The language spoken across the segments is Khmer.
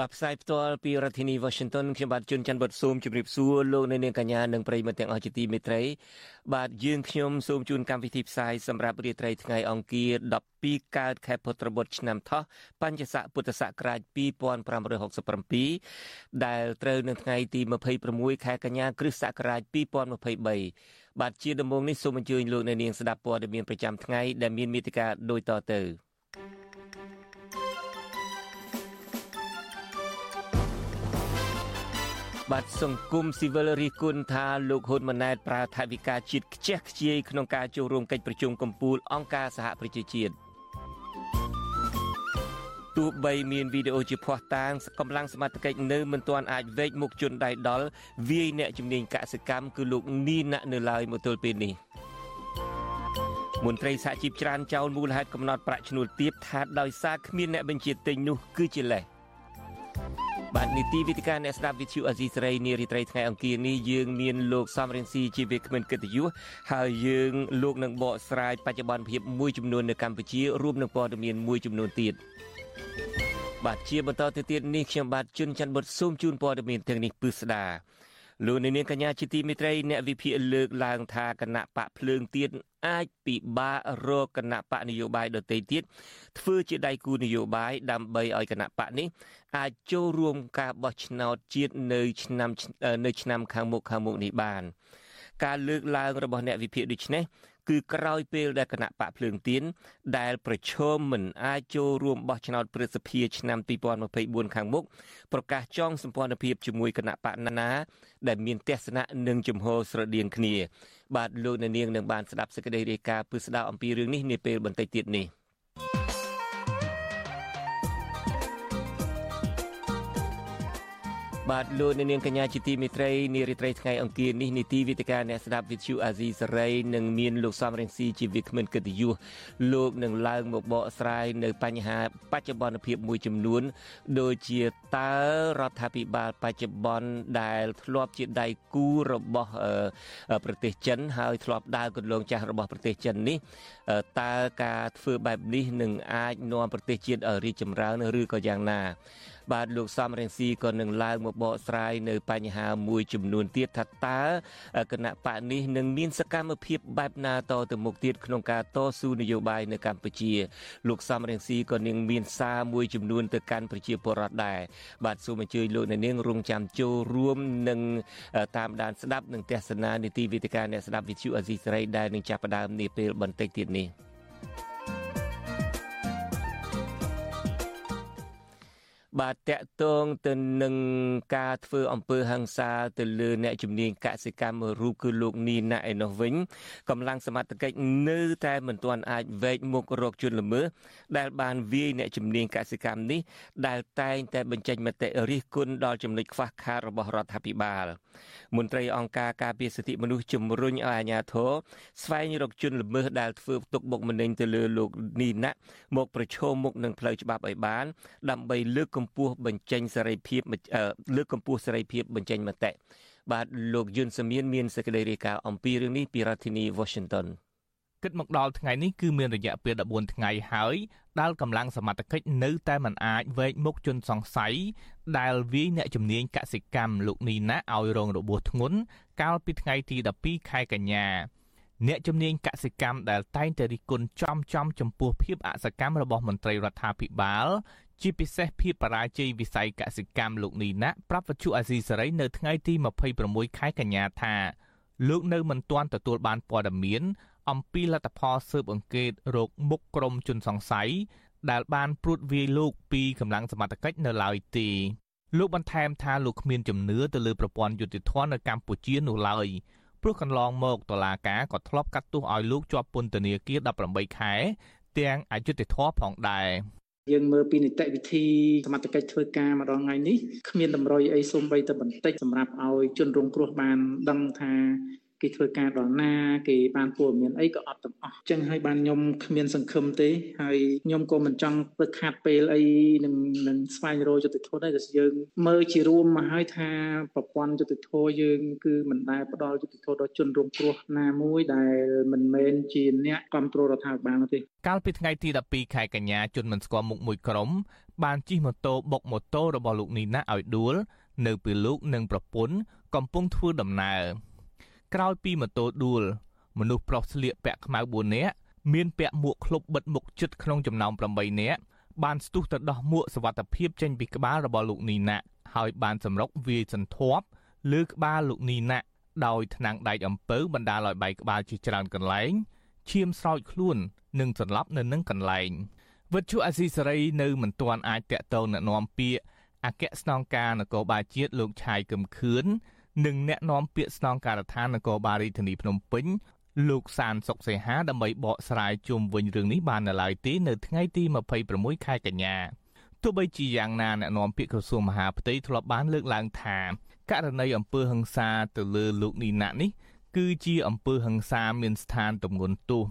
បាទផ្សាយផ្ទាល់ពីរដ្ឋធានី Washington ខ្ញុំបាទជួនច័ន្ទបុតស៊ូមជម្រាបសួរលោកអ្នកនាងកញ្ញានិងប្រិយមិត្តទាំងអស់ជាទីមេត្រី បាទយើងខ្ញុំសូមជូនកម្មវិធីផ្សាយសម្រាប់រាត្រីថ្ងៃអង្គារ12កើតខែពុត្របុត្រឆ្នាំថោះបញ្ញស័កពុទ្ធសករាជ2567ដែលត្រូវនៅថ្ងៃទី26ខែកញ្ញាគ្រិស្តសករាជ2023បាទជាដំបូងនេះសូមអញ្ជើញលោកអ្នកនាងស្ដាប់ព័ត៌មានប្រចាំថ្ងៃដែលមានមេតិការដូចតទៅ បាទសង្គមស៊ីវិលរិះគន់ថាលោកហ៊ុនម៉ាណែតប្រើថវិកាជាតិខ្ជះខ្ជាយក្នុងការចូលរួមកិច្ចប្រជុំកំពូលអង្គការសហប្រជាជាតិទោះបីមានវីដេអូជាភ័ស្តុតាងកម្លាំងសមត្ថកិច្ចនៅមិនទាន់អាចវែកមុខជនដៃដល់វាយអ្នកជំនាញកសិកម្មគឺលោកនីណាក់នៅឡើយមកទល់ពេលនេះមន្ត្រីសហជីពច្រើនចោលមូលហេតុកំណត់ប្រាក់ឈ្នួលទាបថាដោយសារគ្មានអ្នកបញ្ជាទិញនោះគឺជាលេស បាទនីតិវិទ្យាអ្នកស្ដាប់វិទ្យុអេស៊ីសរ៉ៃនារីត្រីថ្ងៃអង្គារនេះយើងមានលោកសំរិនស៊ីជាវាគ្មិនកិត្តិយសហើយយើងលោកនឹងបកស្រាយបច្ចុប្បន្នភាពមួយចំនួននៅកម្ពុជារួមនឹងព័ត៌មានមួយចំនួនទៀតបាទជាបន្តទៅទៀតនេះខ្ញុំបាទជុនច័ន្ទបុតស៊ូមជូនព័ត៌មានទាំងនេះពឹស្ដាលោកនាងកញ្ញាជាទីមេត្រីអ្នកវិភាគលើកឡើងថាគណៈបកភ្លើងទៀន អាចពិបាករកគណៈបកនយោបាយដទៃទៀតធ្វើជាដៃគូនយោបាយដើម្បីឲ្យគណៈបកនេះអាចចូលរួមការបោះឆ្នោតជាតិនៅឆ្នាំនៅឆ្នាំខាងមុខខាងមុខនេះបាន ការលើកឡើងរបស់អ្នកវិភាគដូចនេះ គឺក្រោយពេលដែលគណៈបកភ្លើងទៀនដែលប្រឈមមិនអាចចូលរួមបោះឆ្នោតព្រឹទ្ធសភាឆ្នាំ2024ខាងមុខប្រកាសចងសម្ព័ន្ធភាពជាមួយគណៈបកណានាដែលមានទស្សនៈនិងជំហរស្រដៀងគ្នា បាទលោកអ្នកនាងនឹងបានស្ដាប់សេចក្តីរាយការណ៍ពិស្ដារអំពីរឿងនេះនាពេលបន្តិចទៀតនេះ។ បាទលោកនាងកញ្ញាជាទីមេត្រីនារីត្រីថ្ងៃអង្គារនេះនីតិវិទ្យាអ្នកស្ដាប់វិទ្យុអាស៊ីសេរីនឹងមានលោកសំរងស៊ីជាវាគ្មិនកិត្តិយសលោកនឹងឡើងមកបកស្រាយនៅបញ្ហាបច្ចុប្បន្នភាពមួយចំនួន ដូចជាតើរដ្ឋាភិបាលបច្ចុប្បន្នដែលធ្លាប់ជាដៃគូរបស់ប្រទេសចិន ហើយធ្លាប់ដើរគន្លងចាស់របស់ប្រទេសចិននេះតើការធ្វើបែបនេះនឹងអាចនាំប្រទេសជាតិឲ្យរីកចម្រើនឬក៏យ៉ាងណា បាទលោកសំរងស៊ីក៏នឹងឡើងមកបកស្រាយនៅបញ្ហាមួយចំនួនទៀតថាតើគណៈបកនេះនឹងមានសកម្មភាពបែបណាតទៅមុខទៀតក្នុងការតស៊ូនយោបាយនៅកម្ពុជា លោកសំរងស៊ីក៏នឹងមានសារមួយចំនួនទៅកាន់ប្រជាពលរដ្ឋដែរបាទសូមអញ្ជើញលោកអ្នកនាងរងចាំចូលរួមនឹងតាមដានស្ដាប់នឹងទស្សនានីតិវិទ្យាអ្នកស្ដាប់វិទ្យុអេស៊ីសេរីដែលនឹងចាប់ផ្ដើមនាពេលបន្តិចទៀតនេះ បាទតកតងទៅនឹងការធ្វើអំពើហិង្សាទៅលើអ្នកជំនាញកសិកម្មរូបគឺលោកនីណាឯនោះវិញកម្លាំងសមត្ថកិច្ចនៅតែមិនទាន់អាចវែកមុខរកជនល្មើសដែលបានវាយអ្នកជំនាញកសិកម្មនេះដែលតែងតែបញ្ចេញមតិរិះគន់ដល់ចំណុចខ្វះខាតរបស់រដ្ឋាភិបាល មន្ត្រីអង្គការការពារសិទ្ធិមនុស្សជំរុញឲ្យអាជ្ញាធរស្វែងរកជនល្មើសដែលធ្វើទុកបុកម្នេញទៅលើលោកនីណាមកប្រឈមមុខនឹងផ្លូវច្បាប់ឲ្យបាន ដើម្បីលើកកម្ពស់បញ្ចេញសេរីភាពលើកកម្ពស់សេរីភាពបញ្ចេញមតិបាទលោកយុនសមៀនមានសេចក្តីរាយការណ៍អំពីរឿងនេះពីរដ្ឋធានី Washington គិតមកដល់ថ្ងៃនេះគឺមានរយៈពេល14ថ្ងៃហើយដែលកម្លាំងសមត្ថកិច្ចនៅតែមិនអាចវែកមុខជនសង្ស័យដែលវាយអ្នកជំនាញកសិកម្មលោកនីណាឲ្យរងរបួសធ្ងន់កាលពីថ្ងៃទី12ខែកញ្ញាអ្នកជំនាញកសិកម្មដែលតែងតែរិះគន់ចំចំចំពោះភាពអសកម្មរបស់មន្ត្រីរដ្ឋាភិបាល ជាពិសេសភាពបរាជ័យវិស័យកសិកម្មលោកនីណាប្រាប់វិទ្យុអាស៊ីសេរីនៅថ្ងៃទី26ខែកញ្ញាថាលោកនៅមិនទាន់ទទួលបានព័ត៌មាន អំពីលទ្ធផលស៊ើបអង្កេតរោគមុខក្រុមជនសង្ស័យដែលបានព្រួតវាយលោកពីកម្លាំងសមត្ថកិច្ចនៅឡើយទេលោកបន្ថែមថាលោកគ្មានជំនឿទៅលើប្រព័ន្ធយុតិធធម៌នៅកម្ពុជានោះឡើយព្រោះកន្លងមកតុលាការក៏ធ្លាប់កាត់ទោសឲ្យលោកជាប់ពន្ធនាគារ18ខែ ទាំងអយុត្តិធម៌ផងដែរ យើងមើលពីនីតិវិធីសមត្ថកិច្ចធ្វើការម្ដងថ្ងៃនេះគ្មានតម្រុយអីសូម្បីតែបន្តិចសម្រាប់ឲ្យជនរងគ្រោះបានដឹងថា គេធ្វើការដល់ណាគេបានព័ត៌មានអីក៏អត់ទាំងអស់អញ្ចឹងហើយបានខ្ញុំគ្មានសង្ឃឹមទេហើយខ្ញុំក៏មិនចង់ទៅខាត់ពេលអីនឹងនឹងស្វែងរកយុត្តិធម៌ដែរតែយើងមើលជារួមមកហើយថាប្រព័ន្ធយុត្តិធម៌យើងគឺមិនដែលផ្ដល់យុត្តិធម៌ដល់ជនរងគ្រោះណាមួយដែលមិនមែនជាអ្នកគ្រប់គ្រងរដ្ឋាភិបាលនោះទេកាលពីថ្ងៃទី12ខែកញ្ញាជនមិនស្គាល់មុខមួយក្រុមបានជិះម៉ូតូបុកម៉ូតូរបស់លោកនីណាឲ្យដួល នៅពេលលោកនិងប្រពន្ធកំពុងធ្វើដំណើរ ក្រោយពីម៉ូតូដួល មនុស្សប្រុសស្លៀកពាក់ខ្មៅ4នាក់មានពាក់មួកឃ្លុបបិទមុខជិតក្នុងចំណោម8នាក់បានស្ទុះទៅដោះមួកសវត្ថភាពចេញពីក្បាលរបស់លោកនីណាហើយបានសម្រុកវាយសន្ធាប់លើក្បាលលោកនីណាដោយថ្នាំងដែកអំពៅបណ្ដាលឲ្យបែកក្បាលជាច្រើនកន្លែងឈាមស្រោចខ្លួននិងសន្លប់នៅនឹងកន្លែងវិទ្យុអាស៊ីសេរីនៅមិនទាន់អាចតាក់ទងណែនាំពាក្យអគ្គស្នងការនគរបាលជាតិលោកឆាយកឹមខឿន និងអ្នកនាំពាក្យស្នងការដ្ឋាននគរបាលរាជធានីភ្នំពេញលោកសានសុកសេហាដើម្បីបកស្រាយជុំវិញរឿងនេះបាននៅឡើយទេនៅថ្ងៃទី26ខែកញ្ញាទោះបីជាយ៉ាងណាអ្នកនាំពាក្យក្រសួងមហាផ្ទៃធ្លាប់បានលើកឡើងថាករណីអំពើហិង្សាទៅលើលោកនីណាក់នេះ គឺជាអំពើហិង្សាមានស្ថានទម្ងន់ទោស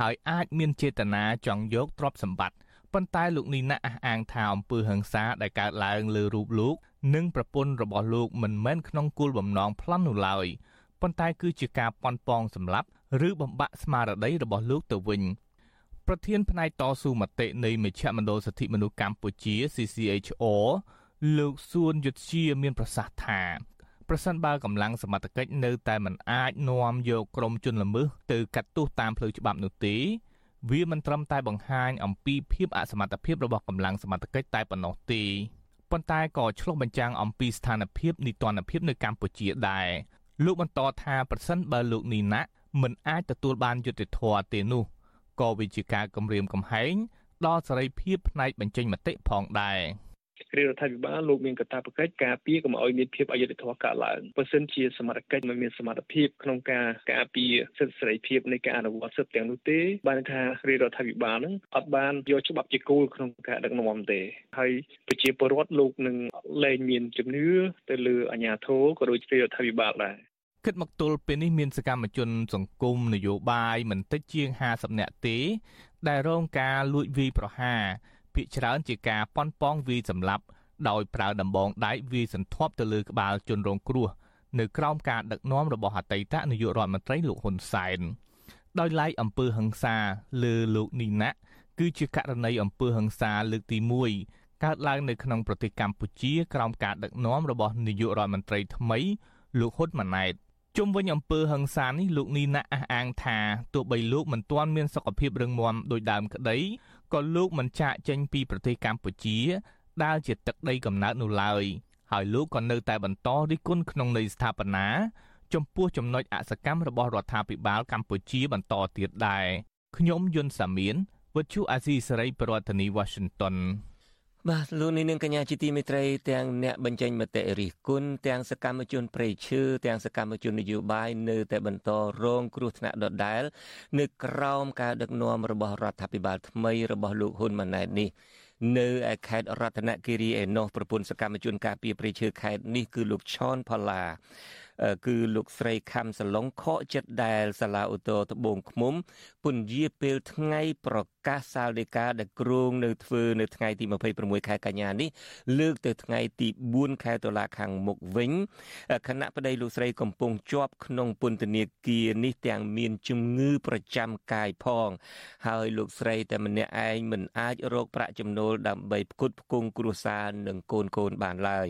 ហើយអាចមានចេតនាចង់យកទ្រព្យសម្បត្តិប៉ុន្តែលោកនីណាក់អះអាងថាអំពើហិង្សាដែលកើតឡើងលើរូបលោក និងប្រពន្ធរបស់លោកមិនមែនក្នុងគោលបំណងប្លន់នោះឡើយប៉ុន្តែគឺជាការប៉ុនប៉ងសម្លាប់ឬបំបាក់ស្មារតីរបស់លោកទៅវិញប្រធានផ្នែកតស៊ូមតិនៃមជ្ឈមណ្ឌលសិទ្ធិមនុស្សកម្ពុជា CCHR លោកសួនយុទ្ធជាមានប្រសាសន៍ថាប្រសិនបើកម្លាំងសមត្ថកិច្ចនៅតែមិនអាចនាំយកក្រុមជនល្មើសទៅកាត់ទោសតាមផ្លូវច្បាប់នោះទេវាមិនត្រឹមតែបង្ហាញអំពីភាពអសមត្ថភាពរបស់កម្លាំងសមត្ថកិច្ចតែប៉ុណ្ណោះទេ ប៉ុន្តែក៏ឆ្លុះបញ្ចាំងអំពីស្ថានភាពនីតិរដ្ឋភាពនៅកម្ពុជាដែរលោកបន្តថាប្រសិនបើលោកនីណាមិនអាចទទួលបានយុត្តិធម៌ទេនោះក៏វាជាការគំរាមកំហែងដល់សេរីភាពផ្នែកបញ្ចេញមតិផងដែរ។ រាជរដ្ឋាភិបាលលោកមានកាតព្វកិច្ចការពារកុំឲ្យមានភាពអយុត្តិធម៌កើតឡើងបើសិនជាសមត្ថកិច្ចមិនមានសមត្ថភាពក្នុងការការពារសិទ្ធិសេរីភាពនៃការអនុវត្តសិទ្ធិទាំងនោះទេបានថារាជរដ្ឋាភិបាលនឹងអត់បានយកច្បាប់ជាគោលក្នុងការដឹកនាំទេហើយប្រជាពលរដ្ឋលោកនឹងលែងមានជំនឿទៅលើអាជ្ញាធរក៏ដូចជារដ្ឋាភិបាលដែរគិតមកទល់ពេលនេះមានសកម្មជន សង្គមនយោបាយមិនតិចជាង50នាក់ទេ ដែលរងការលួចវាយប្រហារ ភាគច្រើនជាការប៉ុនប៉ងវាយសម្លាប់ដោយប្រើដំបងដែកវាយសន្ធាប់ទៅលើក្បាលជនរងគ្រោះនៅក្រោមការដឹកនាំរបស់អតីតនាយករដ្ឋមន្ត្រីលោកហ៊ុនសែនដោយឡែកអំពើហិង្សាលើលោកនីណាគឺជាករណីអំពើហិង្សាលើកទី1កើតឡើងនៅក្នុងប្រទេសកម្ពុជាក្រោមការដឹកនាំរបស់នាយករដ្ឋមន្ត្រីថ្មីលោកហ៊ុនម៉ាណែតជុំវិញអំពើហិង្សានេះលោកនីណាអះអាងថាទោះបីលោកមិនទាន់មានសុខភាពរឹងមាំដោយដើមក្តី ក៏លោកមិនចាកចេញពីប្រទេសកម្ពុជាដែលជាទឹកដីកំណើតនោះឡើយហើយលោកក៏នៅតែបន្តរិះគន់ក្នុងន័យស្ថាបនាចំពោះចំណុចអសកម្មរបស់រដ្ឋាភិបាលកម្ពុជាបន្តទៀតដែរខ្ញុំយុនសាមៀនវិទ្យុអាស៊ីសេរីប្រធានាធិបតី Washington បាទលោកនាងកញ្ញាជាទីមេត្រីទាំងអ្នកបញ្ចេញមតិរិះគន់ទាំងសកម្មជនប្រៃឈើទាំងសកម្មជននយោបាយនៅតែបន្តរងគ្រោះថ្នាក់ដដែល នៅក្រោមការដឹកនាំរបស់រដ្ឋាភិបាលថ្មីរបស់លោកហ៊ុនម៉ាណែតនេះនៅឯខេត្តរតនគិរីឯណោះប្រពន្ធសកម្មជនការពារព្រៃឈើខេត្តនេះគឺលោកឆនផល្លាគឺលោកស្រីខំសឡុងខកចិត្តដែលសាលាឧទ្ធរត្បូងឃ្មុំពន្យាពេលថ្ងៃប្រកាសសាលដីកាដែលគ្រងនៅធ្វើនៅថ្ងៃទី26ខែកញ្ញានេះលើកទៅថ្ងៃទី4ខែតុលាខាងមុខវិញគណៈប្តីលោកស្រីកំពុងជាប់ក្នុងពន្ធនាគារនេះទាំងមានជំងឺប្រចាំកាយផង ហើយលោកស្រីតែម្នាក់ឯងមិនអាចរកប្រាក់ចំណូលដើម្បីផ្គត់ផ្គង់គ្រួសារនិងកូនកូនបានឡើយ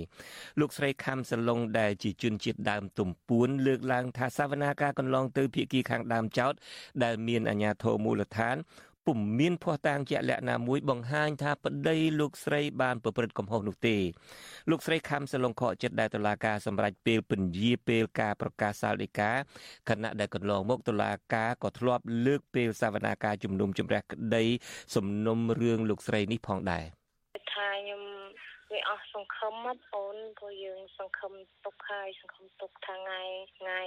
លោកស្រីខំសឡុងដែលជាជនជាតិដើមទំពួនលើកឡើងថាសវនាការកន្លងទៅភៀកគីខាងដើមចោតដែលមានអាជ្ញាធរមូលដ្ឋាន ពុំមានភ័ស្តុតាងជាក់លាក់ណាមួយបង្ហាញថាប្តីលោកស្រីបានប្រព្រឹត្តកំហុសនោះទេលោកស្រីខំសឡុងខកចិត្តដែលតុលាការសម្រេចពេលពន្យាពេលការប្រកាសសាលដីកាខណៈដែលកន្លងមកតុលាការក៏ធ្លាប់លើកពេលសវនាការជំនុំជម្រះក្តីសំណុំរឿងលោកស្រីនេះផងដែរថាខ្ញុំវាអស់សង្ឃឹមមកអូនព្រោះយើងសង្ឃឹមទុកហើយសង្ឃឹមទុកថាថ្ងៃថ្ងៃ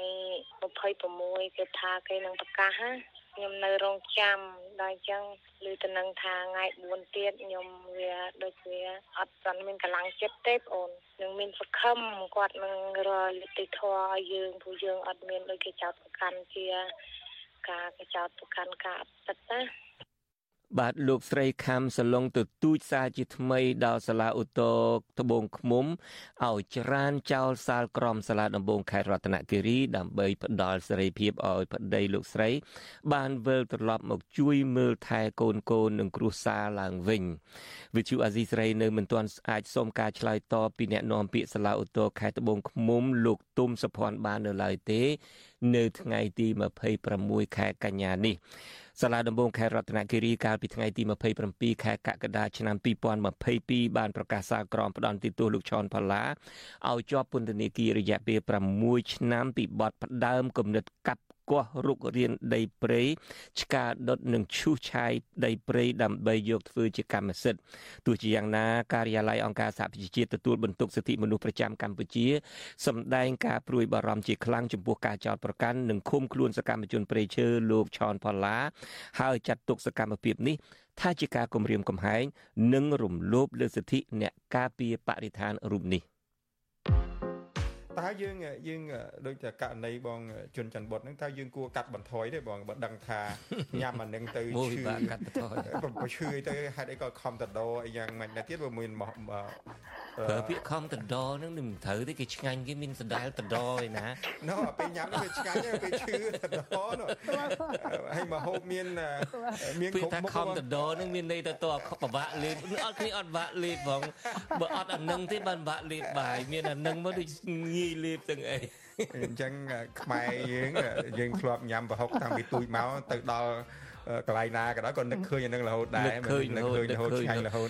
26គេថាគេនឹងប្រកាសណា ខ្ញុំនៅរងចាំដល់អញ្ចឹងឮទៅនឹងថាថ្ងៃ4ទៀតខ្ញុំវាដូចវាអត់ទាន់មានកម្លាំងចិត្តទេបងអូននឹងមានសង្ឃឹមគាត់នឹងរលិទ្ធិធម៌ឲ្យយើងព្រោះយើងអត់មានដូចគេចោទប្រកាន់ជាការគេចោទប្រកាន់ការអត់ពិតណា បាទលោកស្រីខំសឡុងទទូចសារជាថ្មីដល់សាលាឧទ្ធរត្បូងឃ្មុំឲ្យច្រានចោលសាលក្រមសាលាដំបងខេត្តរតនគិរីដើម្បីផ្ដល់សេរីភាពឲ្យប្តីលោកស្រី បានវិលត្រឡប់មកជួយមើលថែកូនកូននិងគ្រួសារឡើងវិញវិទ្យុអាស៊ីសេរីនៅមិនទាន់អាចសូមការឆ្លើយតបពីអ្នកនាំពាក្យសាលាឧទ្ធរខេត្តត្បូងឃ្មុំលោកទុំសុភ័ណ្ឌបាននៅឡើយទេ នៅថ្ងៃទី26ខែកញ្ញានេះ សាលាដំបងខេត្តរតនគិរីកាលពីថ្ងៃទី27ខែកក្កដាឆ្នាំ2022បានប្រកាសសាលក្រមផ្ដន្ទាទោសលោកឈុនផល្លាឲ្យជាប់ពន្ធនាគាររយៈពេល6ឆ្នាំពីបទផ្ដើមគំនិតកាប់ គាស់រុករៀនដីព្រៃឆ្កាដុតនិងឈូសឆាយដីព្រៃដើម្បីយកធ្វើជាកម្មសិទ្ធិទោះជាយ៉ាងណាការិយាល័យអង្គការសហប្រជាជាតិទទួលបន្ទុកសិទ្ធិមនុស្សប្រចាំកម្ពុជាសម្ដែងការព្រួយបារម្ភជាខ្លាំងចំពោះការចោទប្រកាន់និងឃុំខ្លួនសកម្មជនព្រៃឈើលោកឆនផល្លាហើយចាត់ទុកសកម្មភាពនេះថាជាការគំរាមកំហែងនិងរំលោភលើសិទ្ធិអ្នកការពារបរិស្ថានរូបនេះ តើយើងយើងដូចតែករណីបងជន់ច័ន្ទបុតហ្នឹងតើយើងគួរកាត់បន្ថយទេបងបើដឹងថាញ៉ាំអានឹងទៅឈឺកាត់បន្ថយបើឈឺអីទៅហេតុអីក៏ខំតដោអីយ៉ាងម៉េចដែរទៀតបើមានប្រើពាក្យខំតដោហ្នឹងមិនត្រូវទេគេឆ្ងាញ់គេមានសណ្ដាលតដោឯណាណូពេលញ៉ាំវាឆ្ងាញ់ពេលឈឺតដោនោះហើយមកហូបមានមានគ្រប់មុខខំតដោហ្នឹងមានន័យទៅតពិបាកលេបអត់គ្នាអត់បាក់លេបផងបើអត់អានឹងទេបានបាក់លេបបាយមានអានឹងមកដូចងាយលេបទាំងអីអញ្ចឹងខ្មែរយើងយើងធ្លាប់ញ៉ាំប្រហុកតាំងពីទូចមកទៅដល់កន្លែងណាក៏ដោយក៏នឹកឃើញអានឹងរហូតដែរនឹកឃើញរហូតឆ្ងាញ់រហូត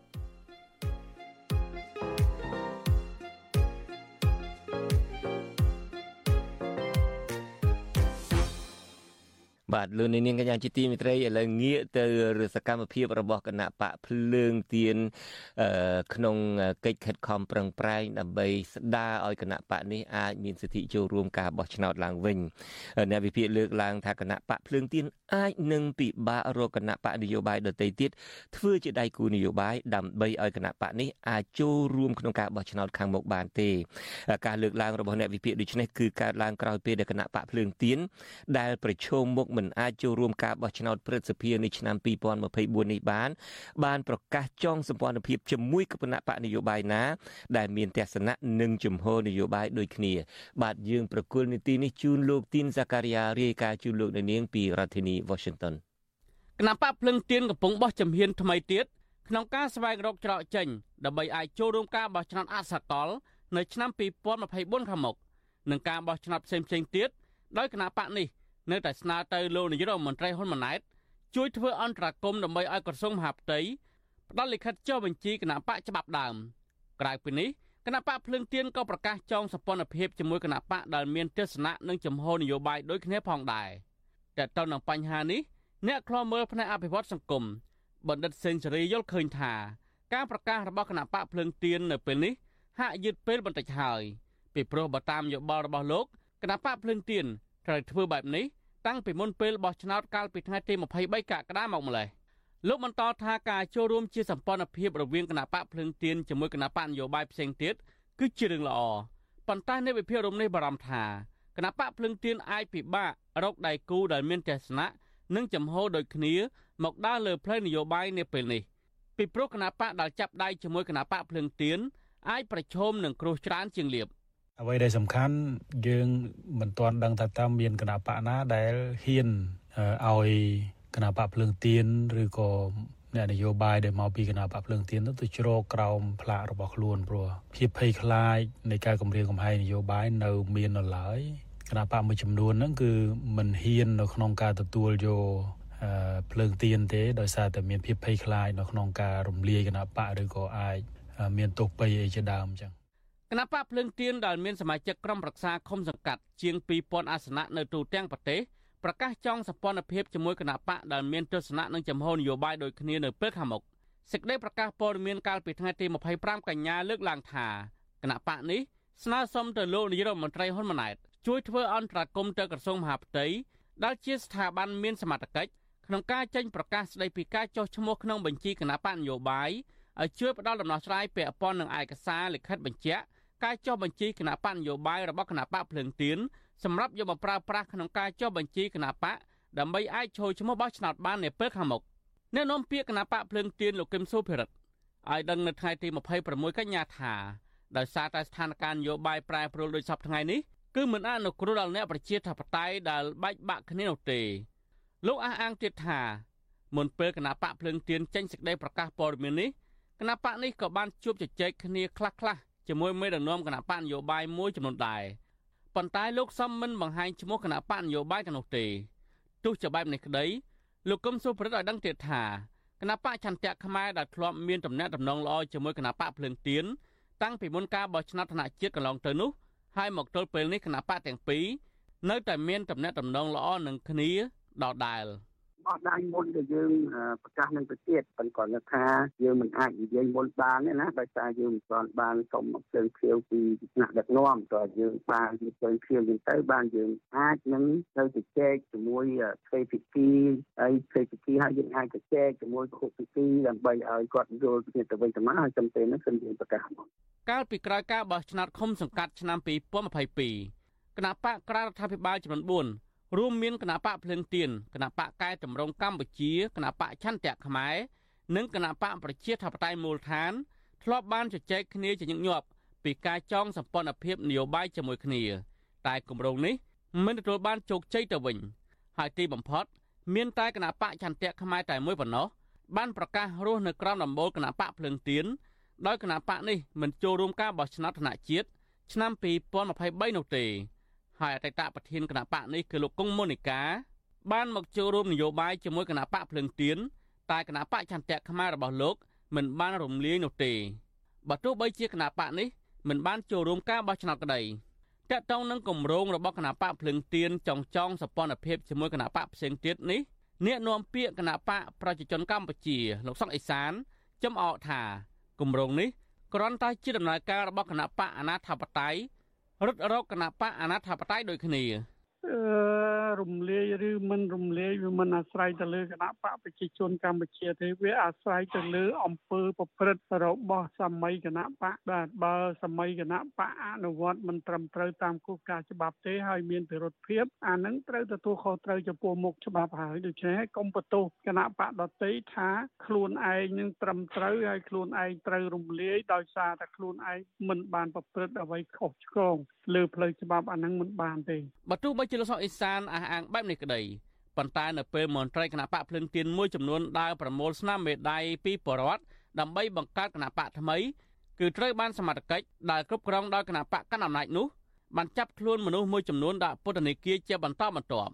បាទលោកនាងកញ្ញាជាទីមេត្រីឥឡូវងាកទៅសកម្មភាពរបស់គណៈបកភ្លើងទៀនក្នុងកិច្ចខិតខំប្រឹងប្រែងដើម្បីស្ដារឲ្យគណៈបកនេះអាចមានសិទ្ធិចូលរួមការបោះឆ្នោតឡើងវិញអ្នកវិភាគលើកឡើងថាគណៈបកភ្លើងទៀនអាចនឹងពិបាករកគណៈបកនយោបាយដទៃទៀតធ្វើជាដៃគូនយោបាយដើម្បីឲ្យគណៈបកនេះអាចចូលរួមក្នុងការបោះឆ្នោតខាងមុខបានទេការលើកឡើងរបស់អ្នកវិភាគដូចនេះគឺកើតឡើងក្រោយពេលដែលគណៈបកភ្លើងទៀនដែលប្រឈមមុខមិនអាចចូលរួមការបោះឆ្នោតព្រឹទ្ធសភានៅឆ្នាំ2024នេះបាន បានប្រកាសចងសម្ព័ន្ធភាពជាមួយគណៈបកនយោបាយណា ដែលមានទស្សនៈនិងជំហរនយោបាយដូចគ្នា បាទយើងប្រគល់នីតិនេះជូនលោកទីនសាការីយ៉ារាយការណ៍ជូនលោកនៅនាងពីរដ្ឋធានី Washington គណៈបកភ្លឹងទៀនកំពុងបោះជំហានថ្មីទៀតក្នុងការស្វែងរកច្រកចេញដើម្បីអាចចូលរួមការបោះឆ្នោតអសកល នៅឆ្នាំ2024ខាងមុខនឹងការបោះឆ្នោតផ្សេងៗទៀតដោយគណៈបកនេះ នៅតែស្នើទៅលោកនាយករដ្ឋមន្ត្រីហ៊ុនម៉ាណែតជួយធ្វើអន្តរាគមន៍ដើម្បីឲ្យក្រសួងមហាផ្ទៃផ្ដល់លិខិតចុះបញ្ជីគណៈបកច្បាប់ដើមក្រៅពីនេះគណៈបកភ្លឹងទៀនក៏ប្រកាសចងសម្ព័ន្ធភាពជាមួយគណៈបកដែលមានទស្សនៈនិងចំហនយោបាយដូចគ្នាផងដែរតែទៅនឹងបញ្ហានេះអ្នកខ្លោមើលផ្នែកអភិវឌ្ឍសង្គមបណ្ឌិតសេនស៊ូរីយល់ឃើញថាការប្រកាសរបស់គណៈបកភ្លឹងទៀននៅពេលនេះហាក់យឺតពេលបន្តិចហើយពីព្រោះបើតាមយោបល់របស់លោកគណៈបកភ្លឹងទៀនត្រូវធ្វើបែបនេះ តាំងពីមុនពេលបោះឆ្នោតកាលពីថ្ងៃទី23កក្កដាមកម្លេះលោកបន្តថាការចូលរួមជាសម្ព័ន្ធភាពរវាងគណៈបកភ្លឹងទៀនជាមួយគណៈបកនយោបាយផ្សេងទៀតគឺជារឿងល្អប៉ុន្តែអ្នកវិភាគរំនេះបារម្ភថាគណៈបកភ្លឹងទៀនអាចពិបាករកដៃគូដែលមានទស្សនៈនិងចំហដូចគ្នាមកដើរលើផ្លូវនយោបាយនាពេលនេះពីព្រោះគណៈបកដែលចាប់ដៃជាមួយគណៈបកភ្លឹងទៀនអាចប្រឈមនឹងគ្រោះច្រើនជាងលៀប អ្វីដែលសំខាន់យើងមិនទាន់ដឹងថាតើមានគណៈបកណាដែលហ៊ានឲ្យគណៈបកភ្លើងទៀនឬក៏អ្នកនយោបាយដែលមកពីគណៈបកភ្លើងទៀនទៅជ្រកក្រោមផ្លាករបស់ខ្លួនព្រោះភាពភ័យខ្លាចនៃការគម្រាមកំហែងនយោបាយនៅមាននៅឡើយគណៈបកមួយចំនួនហ្នឹងគឺមិនហ៊ាននៅក្នុងការទទួលយកភ្លើងទៀនទេដោយសារតែមានភាពភ័យខ្លាចនៅក្នុងការរំលាយគណៈបកឬក៏អាចមានទោសពៃអីជាដើមអញ្ចឹង គណៈបកភ្លើងទៀនដែលមានសមាជិកក្រុមប្រឹក្សាឃុំសង្កាត់ជាង2000អាសនៈនៅទូទាំងប្រទេសប្រកាសចង់សម្ព័ន្ធភាពជាមួយគណៈបកដែលមានទស្សនៈនិងចំហនយោបាយដូចគ្នានៅពេលខាងមុខសេចក្តីប្រកាសព័ត៌មានកាលពីថ្ងៃទី25កញ្ញាលើកឡើងថាគណៈបកនេះស្នើសុំទៅលោកនាយរដ្ឋមន្ត្រីហ៊ុនម៉ាណែតជួយធ្វើអន្តរាគមន៍ទៅក្រសួងមហាផ្ទៃដែលជាស្ថាប័នមានសមត្ថកិច្ចក្នុងការចេញប្រកាសស្តីពីការចុះឈ្មោះក្នុងបញ្ជីគណៈបកនយោបាយឲ្យជួយផ្ដល់ដំណោះស្រាយពាក់ព័ន្ធនឹងឯកសារលិខិតបញ្ជាក់ ការចុះបញ្ជីគណៈបកនយោបាយរបស់គណៈបកភ្លើងទៀនសម្រាប់យកមកប្រើប្រាស់ក្នុងការចុះបញ្ជីគណៈបកដើម្បីអាចចូលឈ្មោះបោះឆ្នោតបាននាពេលខាងមុខអ្នកនាំពាក្យគណៈបកភ្លើងទៀនលោកគឹមសុភិរិទ្ធឲ្យដឹងនៅថ្ងៃទី26កញ្ញាថាដោយសារតែស្ថានភាពនយោបាយប្រែប្រួលដូចសពថ្ងៃនេះគឺមិនអនុគ្រោះដល់អ្នកប្រជាធិបតេយ្យដែលបែកបាក់គ្នានោះទេលោកអះអាងទៀតថាមុនពេលគណៈបកភ្លើងទៀនចេញសេចក្តីប្រកាសព័ត៌មាននេះគណៈបកនេះក៏បានជួបជជែកគ្នាខ្លះៗ ជាមួយមេដឹកនាំគណៈបកនយោបាយមួយចំនួនដែរប៉ុន្តែលោកសំមិនបង្ហាញឈ្មោះគណៈបកនយោបាយទាំងនោះទេទោះជាបែបនេះក្តីលោកកឹមសុប្រិតឲ្យដឹងទៀតថាគណៈបកចន្ទៈខ្មែរដែលធ្លាប់មានតំណែងតំណងល្អជាមួយគណៈបកភ្លើងទៀនតាំងពីមុនការបោះឆ្នោតថ្នាក់ជាតិកន្លងទៅនោះហើយមកទល់ពេលនេះគណៈបកទាំងពីរនៅតែមានតំណែងតំណងល្អនឹងគ្នាដដែល។ អស់ដៃមុនដែលយើងប្រកាសនឹងទៅទៀតប៉ុន្តែគាត់ថាយើងមិនអាចនិយាយមុនបានទេណាដោយសារយើងមិនទាន់បានសុំមកជើងខៀវពីថ្នាក់ដឹកនាំតើយើងបានជើងខៀវវិញទៅបានយើងអាចនឹងទៅជជែកជាមួយទ្វេភាគីហើយទ្វេភាគីហើយយើងអាចជជែកជាមួយពហុភាគីដើម្បីឲ្យគាត់យល់ពីទៅវិញទៅមកហើយចំពេលនោះគឺយើងប្រកាសមកកាលពីក្រោយការបោះឆ្នោតឃុំសង្កាត់ឆ្នាំ2022គណៈបកក្រៅរដ្ឋាភិបាលចំនួន4 រួមមានគណៈបកភ្លឹងទៀនគណៈបកកែតម្រង់កម្ពុជាគណៈបកឆន្ទៈខ្មែរនិងគណៈបកប្រជាធិបតេយ្យមូលដ្ឋានធ្លាប់បានជជែកគ្នាជាញឹកញាប់ពីការចងសម្ព័ន្ធភាពនយោបាយជាមួយគ្នា តែគម្រោងនេះមិនទទួលបានជោគជ័យទៅវិញ ហើយទីបំផុត មានតែគណៈបកឆន្ទៈខ្មែរតែមួយប៉ុណ្ណោះបានប្រកាសរស់នៅក្រោមដំបូលគណៈបកភ្លឹងទៀនដោយគណៈបកនេះមិនចូលរួមការបោះឆ្នោតថ្នាក់ជាតិឆ្នាំ2023នោះទេ ហើយអតីតប្រធានគណៈបកនេះគឺលោកកុងមុនីកាបានមកចូលរួមនយោបាយជាមួយគណៈបកភ្លើងទៀនតែគណៈបកចន្ទៈខ្មែររបស់លោកមិនបានរំលាយនោះទេបើទោះបីជាគណៈបកនេះមិនបានចូលរួមការបោះឆ្នោតក្តីតកតងនឹងគម្រោងរបស់គណៈបកភ្លើងទៀនចងចងសពន្ធភាពជាមួយគណៈបកផ្សេងទៀតនេះអ្នកនាំពាក្យគណៈបកប្រជាជនកម្ពុជាលោកសុកអេសានចំអកថាគម្រោងនេះគ្រាន់តែជាដំណើរការរបស់គណៈបកអាណាធិបតេយ្យ រត់រកគណៈបកអាណត្តិបតៃដូចគ្នាអឺ រំលាយឬមិនរំលាយវាមិនអាស្រ័យទៅលើគណៈបកប្រជាជនកម្ពុជាទេវាអាស្រ័យទៅលើអង្គើប្រព្រឹត្តរបស់សម័យគណៈបកបាទបើសម័យគណៈបកអនុវត្តមិនត្រឹមត្រូវតាមគោលការណ៍ច្បាប់ទេហើយមានពិរុទ្ធភាពអានឹងត្រូវទទួលខុសត្រូវចំពោះមុខច្បាប់ហើយដូច្នេះកុំបន្ទោសគណៈបកដតីថាខ្លួនឯងនឹងត្រឹមត្រូវហើយខ្លួនឯងត្រូវរំលាយដោយសារតែខ្លួនឯងមិនបានប្រព្រឹត្តអ្វីខុសឆ្គងលើផ្លូវច្បាប់អានឹងមិនបានទេបើទោះបីជាលោកសុកអេសានអះអាងបែបនេះក្តីប៉ុន្តែនៅពេលមន្ត្រីគណៈបកភ្លឹងទៀនមួយចំនួនដើរប្រមូលស្នាមមេដៃពីបរដ្ឋដើម្បីបង្កើតគណៈបកថ្មីគឺត្រូវបានសមត្ថកិច្ចដែលគ្រប់គ្រងដោយគណៈបកកណ្ដាលអំណាចនោះបានចាប់ខ្លួនមនុស្សមួយចំនួនដាក់ពន្ធនាគារជាបន្តបន្ទាប់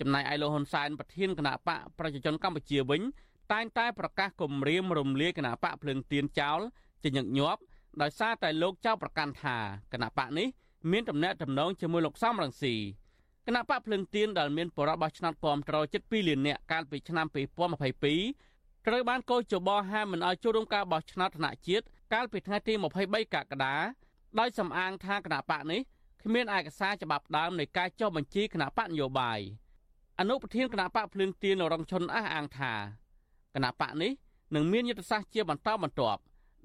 ចំណែកឯលោកហ៊ុនសែនប្រធានគណៈបកប្រជាជនកម្ពុជាវិញតែងតែប្រកាសគម្រាមរំលាយគណៈបកភ្លឹងទៀនចោលជាញឹកញាប់ដោយសារតែលោកចៅប្រកាន់ថាគណៈបកនេះ មានតំណែងតំណងជាមួយលោកសំរងស៊ីគណៈបកភ្លឹងទៀនដែលមានបរិបទឆ្នោតគាំទ្រជិត2លាននាក់កាលពីឆ្នាំ2022ត្រូវបានកោជបហាមមិនឲ្យចូលរួមការបោះឆ្នោតថ្នាក់ជាតិកាលពីថ្ងៃទី23កក្កដាដោយសំអាងថាគណៈបកនេះគ្មានឯកសារច្បាប់ដើមនៃការចុះបញ្ជីគណៈបកនយោបាយអនុប្រធានគណៈបកភ្លឹងទៀនរងឈុនអះអាងថាគណៈបកនេះនឹងមានយុទ្ធសាស្ត្រជាបន្តបន្ទាប់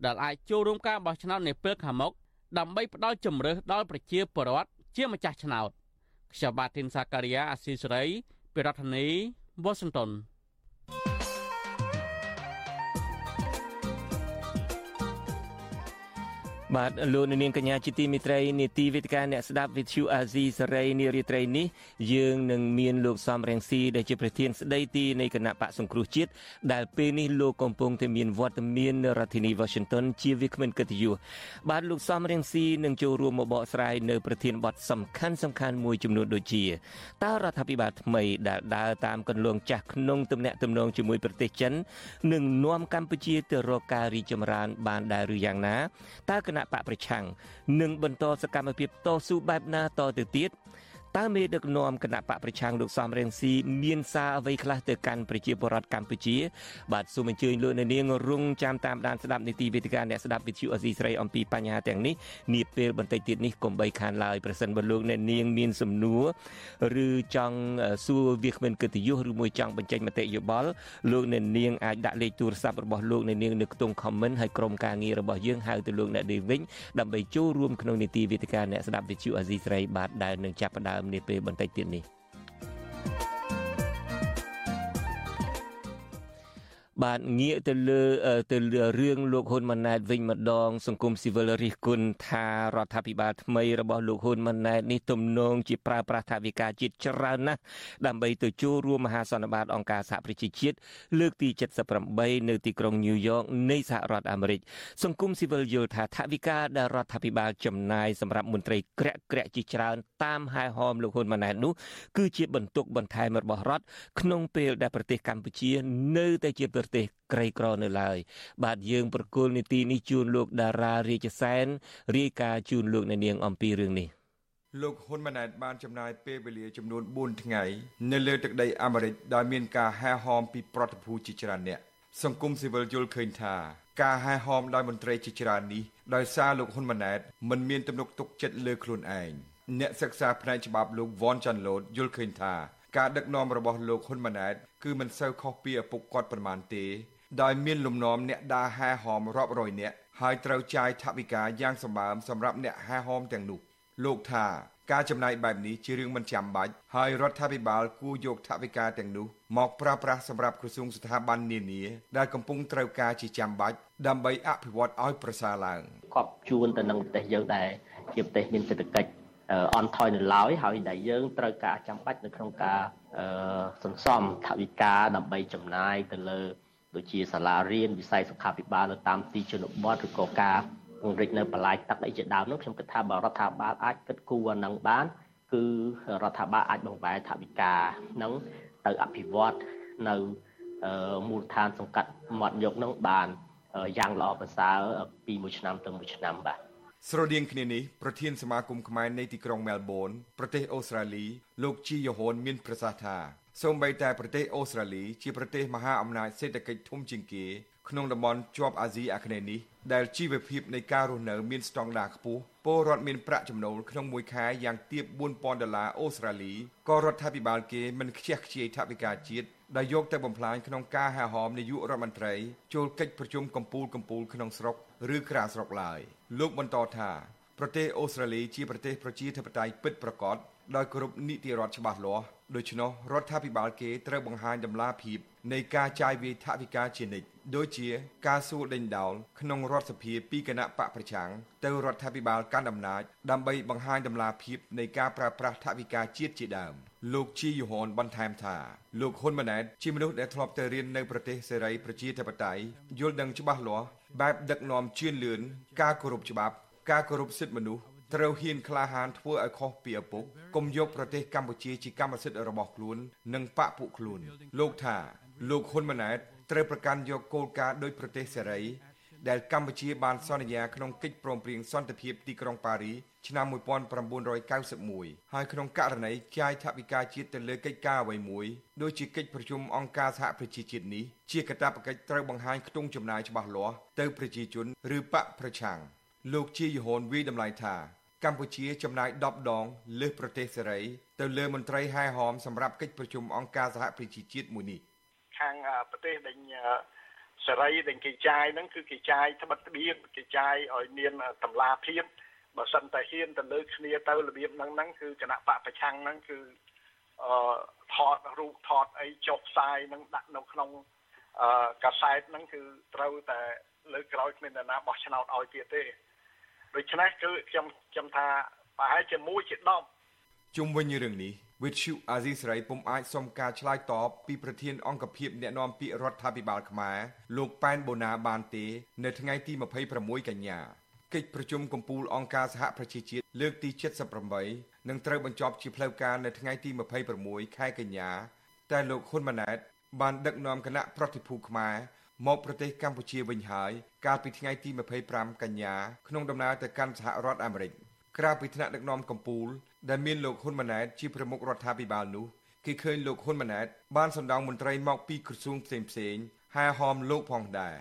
ដែលអាចចូលរួមការបោះឆ្នោតនាពេលខាងមុខ ដើម្បីផ្ដល់ជំរើសដល់ប្រជាពលរដ្ឋជាម្ចាស់ឆ្នោតខ្ញុំបាទធីនសាការីយ៉ាអាស៊ីសេរីពីរដ្ឋធានី Washington បបាទលោកនាងកញ្ញាជាទីមេត្រីនីតិវេទិកាអ្នកស្ដាប់វិទ្យុអាស៊ីសេរីនារីត្រីនេះយើងនឹងមានលោកសំរងស៊ីដែលជាប្រធានស្ដីទីនៃគណៈបកសង្គ្រោះជាតិដែលពេលនេះលោកកំពុងតែមានវត្តមាននៅរដ្ឋធានី Washington ជាវាគ្មិនកិត្តិយសបាទលោកសំរងស៊ីនឹងចូលរួមមកបកស្រាយនៅប្រធានបទសំខាន់សំខាន់មួយចំនួនដូចជាតើរដ្ឋាភិបាលថ្មីដែលដើរតាមគន្លងចាស់ក្នុងទំនាក់ទំនងជាមួយប្រទេសចិននឹងនាំកម្ពុជាទៅរកការរីកចម្រើនបានដែរឬយ៉ាងណាតើគណៈបកប្រឆាំងនឹងបន្តសកម្មភាពតស៊ូបែបណាតទៅទៀត តើមេដឹកនាំគណៈបកប្រឆាំងលោកសំរងស៊ីមានសារអ្វីខ្លះទៅកាន់ប្រជាពលរដ្ឋកម្ពុជា បាទសូមអញ្ជើញលោកអ្នកនាងរងចាំតាមដានស្ដាប់នីតិវេទិកាអ្នកស្ដាប់វិទ្យុអសីស្រីអំពីបញ្ហាទាំងនេះនាពេលបន្តិចទៀតនេះកុំបីខានឡើយប្រសិនបើលោកអ្នកនាងមានសំណួរឬចង់សួរវាគ្មិនកិត្តិយសឬមួយចង់បញ្ចេញមតិយោបល់លោកអ្នកនាងអាចដាក់លេខទូរស័ព្ទរបស់លោកអ្នកនាងនៅក្នុង comment ហើយក្រុមការងាររបស់យើងហៅទៅលោកអ្នកនាងវិញដើម្បីចូលរួមក្នុងនីតិវេទិកាអ្នកស្ដាប់វិទ្យុអសីស្រីបាទដែលនឹងចាប់ផ្ដើមមនាពេលបន្តិចទៀតនេះ បាទងាកទៅលើទៅលើរឿងលោកហ៊ុនម៉ាណែតវិញម្ដង សង្គមស៊ីវិលរិះគន់ថារដ្ឋាភិបាលថ្មីរបស់លោកហ៊ុនម៉ាណែតនេះទំនងជាប្រើប្រាស់ថវិកាជាតិច្រើនណាស់ដើម្បីទៅចូលរួមមហាសន្និបាតអង្គការសហប្រជាជាតិលើកទី78នៅទីក្រុងញូវយ៉កនៃសហរដ្ឋអាមេរិកសង្គមស៊ីវិលយល់ថាថវិកាដែលរដ្ឋាភិបាលចំណាយសម្រាប់មន្ត្រីក្រាក់ក្រាក់ជាច្រើនតាមហែហោមលោកហ៊ុនម៉ាណែតនោះគឺជាបន្ទុកបន្ថែមរបស់រដ្ឋក្នុងពេលដែលប្រទេសកម្ពុជានៅតែជាប្រទេសក្រីក្រនៅឡើយបាទយើងប្រគល់នីតិនេះជូនលោកតារារាជសែនរាយការណ៍ជូនលោកអ្នកនាងអំពីរឿងនេះលោកហ៊ុនម៉ាណែតបានចំណាយពេលវេលាចំនួន4ថ្ងៃនៅលើទឹកដីអាមេរិកដោយមានការហែហោមពីប្រតិភូជាច្រើនអ្នកសង្គមស៊ីវិលយល់ឃើញថាការហែហោមដោយមន្ត្រីជាច្រើននេះដោយសារលោកហ៊ុនម៉ាណែតមិនមានទំនុកទុកចិត្តលើខ្លួនឯងអ្នកសិក្សាផ្នែកច្បាប់លោកវ៉នចាន់ឡូតយល់ឃើញថាការដឹកនាំរបស់លោកហ៊ុនម៉ាណែត គឺមិនសូវខុសពីឪពុកគាត់ប៉ុន្មានទេ ដោយមានលំនាំអ្នកដើរហែហោមរាប់រយនាក់ហើយត្រូវចាយថវិកាយ៉ាងសម្បើមសម្រាប់អ្នកហែហោមទាំងនោះលោកថាការចំណាយបែបនេះជារឿងមិនចាំបាច់ហើយរដ្ឋាភិបាលគួរយកថវិកាទាំងនោះមកប្រើប្រាស់សម្រាប់ក្រសួងស្ថាប័ននានា ដែលកំពុងត្រូវការជាចាំបាច់ដើម្បីអភិវឌ្ឍឲ្យប្រសើរឡើងគប់ជួនទៅនឹងប្រទេសយើងដែរជាប្រទេសមានសេដ្ឋកិច្ច អន់ថយនៅឡើយហើយដែលយើងត្រូវការចាំបាច់នៅក្នុងការសន្សំថវិកាដើម្បីចំណាយទៅលើដូចជាសាលារៀនវិស័យសុខាភិបាលនៅតាមទីជនបទឬក៏ការពង្រីកនៅបន្លាយទឹកអីជាដើមនោះខ្ញុំគិតថាបើរដ្ឋាភិបាលអាចគិតគូរអានឹងបាន គឺរដ្ឋាភិបាលអាចបង្វែរថវិកានឹងទៅអភិវឌ្ឍនៅមូលដ្ឋានសង្កាត់មាត់យកនឹងបានយ៉ាងល្អប្រសើរពីមួយឆ្នាំទៅមួយឆ្នាំបាទ ស្រដៀងគ្នានេះប្រធានសមាគមខ្មែរនៃទីក្រុងមែលប៊នប្រទេសអូស្ត្រាលីលោកជីយ៉ូហុនមានប្រសាសន៍ថាសូម្បីតែប្រទេសអូស្ត្រាលីជាប្រទេសមហាអំណាចសេដ្ឋកិច្ចធំជាងគេក្នុងតំបន់ជាប់អាស៊ីអាគ្នេយ៍នេះដែលជីវភាពនៃការរស់នៅមានស្តង់ដារខ្ពស់ពលរដ្ឋមានប្រាក់ចំណូលក្នុងមួយខែយ៉ាងទាប4000ដុល្លារអូស្ត្រាលីក៏រដ្ឋាភិបាលគេមិនខ្ជះខ្ជាយថវិកាជាតិដែលយកទៅបំផ្លាញក្នុងការហែហោមនាយករដ្ឋមន្ត្រីចូលកិច្ចប្រជុំកម្ពុជាកម្ពុជាក្នុងស្រុកឬក្រៅស្រុកឡើយ លោកបន្តថាប្រទេសអូស្ត្រាលីជាប្រទេសប្រជាធិបតេយ្យពិតប្រាកដ ដោយគោរពនីតិរដ្ឋច្បាស់លាស់ដូច្នោះរដ្ឋាភិបាលគេត្រូវបង្ហាញដំណាភាពនៃការចាយវាយថវិកាជានិច្ចដូចជាការសួរដេញដោលក្នុងរដ្ឋសភាពីគណៈបកប្រឆាំងទៅរដ្ឋាភិបាលកាន់អំណាចដើម្បីបង្ហាញដំណាភាពនៃការប្រើប្រាស់ថវិកាជាតិជាដើមលោកជីយូហនបន្ថែមថាលោកហ៊ុនម៉ាណែតជាមនុស្សដែលធ្លាប់ទៅរៀននៅប្រទេសសេរីប្រជាធិបតេយ្យយល់ដឹងច្បាស់លាស់បែបដឹកនាំជឿនលឿនការគោរពច្បាប់ការគោរពសិទ្ធិមនុស្ស ត្រូវហ៊ានក្លាហានធ្វើឲ្យខុសពីឪពុកកុំយកប្រទេសកម្ពុជាជាកម្មសិទ្ធិរបស់ខ្លួន និងបកពួកខ្លួន លោកថាលោកហ៊ុនម៉ាណែតត្រូវប្រកាន់យកគោលការណ៍ដោយប្រទេសសេរីដែលកម្ពុជាបានសន្យាក្នុងកិច្ចព្រមព្រៀងសន្តិភាពទីក្រុងប៉ារីឆ្នាំ1991ហើយក្នុងករណីចាយថវិកាជាតិទៅលើកិច្ចការអ្វីមួយដូចជាកិច្ចប្រជុំអង្គការសហប្រជាជាតិនេះជាកាតព្វកិច្ចត្រូវបង្ហាញខ្ទង់ចំណាយច្បាស់លាស់ទៅប្រជាជនឬបកប្រឆាំងលោកជាយហូនវិតម្លៃថា កម្ពុជាចំណាយ10ដងលើសប្រទេសសេរីទៅលើមន្ត្រីហែហោមសម្រាប់កិច្ចប្រជុំអង្គការសហប្រជាជាតិមួយនេះខាងប្រទេសដែលសេរីដែលគេចាយហ្នឹងគឺគេចាយត្បិតត្បៀងគេចាយឲ្យមានតម្លាភាពបើសិនតែហ៊ានទៅលើគ្នាទៅរបៀបហ្នឹងហ្នឹងគឺគណៈបកប្រឆាំងហ្នឹងគឺអឺថតរូបថតអីចុះផ្សាយហ្នឹងដាក់នៅក្នុងអឺកាសែតហ្នឹងគឺត្រូវតែលើក្រោយគ្មាននរណាបោះឆ្នោតឲ្យទៀតទេអ ដូច្នេះគឺខ្ញុំខ្ញុំថាប្រហែលជាមួយជា10ជុំវិញរឿងនេះវិទ្យុអាស៊ីសេរីពុំអាចសុំការឆ្លើយតបពីប្រធានអង្គភិបអ្នកណែនាំពាក្យរដ្ឋាភិបាលខ្មែរលោកប៉ែនបូណាបានទេនៅថ្ងៃទី26កញ្ញាកិច្ចប្រជុំកំពូលអង្គការសហប្រជាជាតិលើកទី78នឹងត្រូវបញ្ចប់ជាផ្លូវការនៅថ្ងៃទី26ខែកញ្ញាតែលោកហ៊ុនម៉ាណែតបានដឹកនាំគណៈប្រតិភូខ្មែរ មកប្រទេសកម្ពុជាវិញហើយកាលពីថ្ងៃទី25កញ្ញាក្នុងដំណើរទៅកាន់សហរដ្ឋអាមេរិកក្រៅពីថ្នាក់ដឹកនាំកម្ពុជាដែលមានលោកហ៊ុនម៉ាណែតជាប្រមុខរដ្ឋាភិបាលនោះគេឃើញលោកហ៊ុនម៉ាណែតបានសម្ដៅមន្ត្រីមកពីក្រសួងផ្សេងផ្សេងហាហមលោកផងដែរ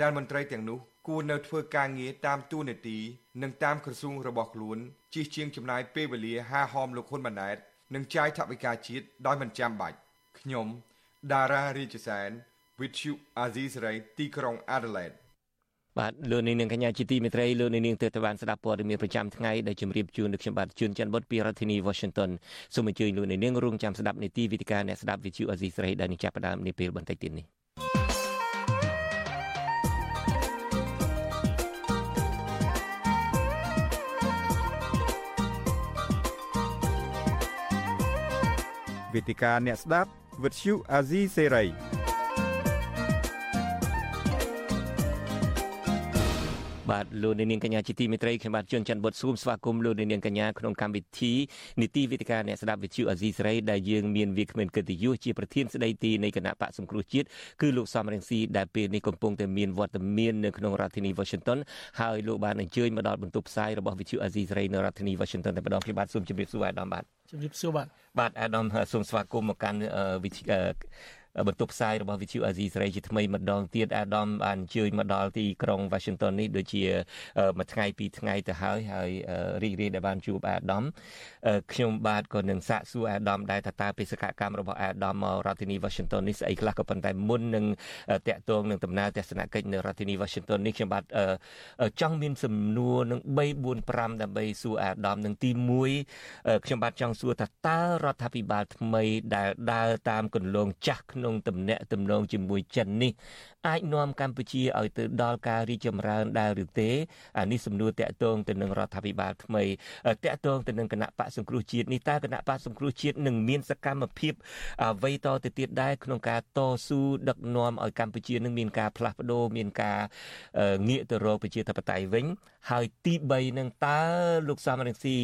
ដែលមន្ត្រីទាំងនោះគួរនៅធ្វើការងារតាមទួនាទីនិងតាមក្រសួងរបស់ខ្លួនជិះជាងចំណាយពេលវេលាហាហមលោកហ៊ុនម៉ាណែតនិងចាយថវិកាជាតិដោយមិនចាំបាច់ខ្ញុំ ដារ៉ារាជសែន with you Azizray ទីក្រុង Adelaide បាទលោកនាងកញ្ញាជាទីមេត្រីលោកនាងទើបតែបានស្ដាប់ព័ត៌មានប្រចាំថ្ងៃដែលជម្រាបជូននៅខ្ញុំបាទជួនច័ន្ទបុតពីរដ្ឋធានី Washington សូមអញ្ជើញលោកនាងរងចាំស្ដាប់នីតិវិទ្យាអ្នកស្ដាប់ View Azizi ស្រីដែលនឹងចាប់ផ្ដើមនាពេលបន្តិចទៀតនេះវេទិកាអ្នកស្ដាប់ View Azizi សេរី បាទលោកនាងកញ្ញាជាទីមេត្រីខ្ញុំបាទជួនច័ន្ទបុតស៊ូមស្វាគមន៍លោកនាងកញ្ញាក្នុងកម្មវិធីនីតិវិទ្យាអ្នកស្ដាប់វិទ្យុអាស៊ីសេរីដែលយើងមានវាគ្មិនកិត្តិយសជាប្រធានស្ដីទីនៃគណៈបកសង្គ្រោះជាតិគឺលោកសំរងស៊ីដែលពេលនេះកំពុងតែមានវត្តមាននៅក្នុងរដ្ឋធានី Washington ហើយលោកបានអញ្ជើញមកដល់បន្ទប់ផ្សាយរបស់វិទ្យុអាស៊ីសេរីនៅរដ្ឋធានី Washington តែម្ដងខ្ញុំបាទសូមជម្រាបសួរអាដាមបាទជម្រាបសួរបាទបាទអាដាមសូមស្វាគមន៍មកកាន់វិទ្យុ បន្ទប់ផ្សាយរបស់ VTV Asia សេរីជាថ្មីម្ដងទៀតអាដាមបានអញ្ជើញមកដល់ទីក្រុង Washington នេះដូចជាមួយថ្ងៃពីរថ្ងៃទៅហើយហើយរីករាយដែលបានជួបអាដាមខ្ញុំបាទក៏នឹងសាកសួរអាដាមដែរថាតើបេសកកម្មរបស់អាដាមមករដ្ឋធានី Washington នេះស្អីខ្លះក៏ប៉ុន្តែមុននឹងតាក់ទងនឹងដំណើរទស្សនកិច្ចនៅរដ្ឋធានី Washington នេះខ្ញុំបាទចង់មានសំណួរនឹង3 4 5ដើម្បីសួរអាដាមនឹងទី1ខ្ញុំបាទចង់សួរថាតើរដ្ឋាភិបាលថ្មីដែលដើរតាមគន្លងចាស់ក្នុងទំនាក់ទំនងជាមួយចិននេះអាចនាំកម្ពុជាឲ្យទៅដល់ការរីកចម្រើនដែរឬទេអានេះសំណួរតាក់ទងទៅនឹងរដ្ឋាភិបាលថ្មីតាក់ទងទៅនឹងគណៈបកសង្គ្រោះជាតិនេះតើគណៈបកសង្គ្រោះជាតិនឹងមានសកម្មភាពអ្វីតទៅទៀតដែរក្នុងការតស៊ូដឹកនាំឲ្យកម្ពុជានឹងមានការផ្លាស់ប្ដូរមានការងាកទៅរកប្រជាធិបតេយ្យវិញ ហើយទី3នឹងតើលោកសំរងស៊ី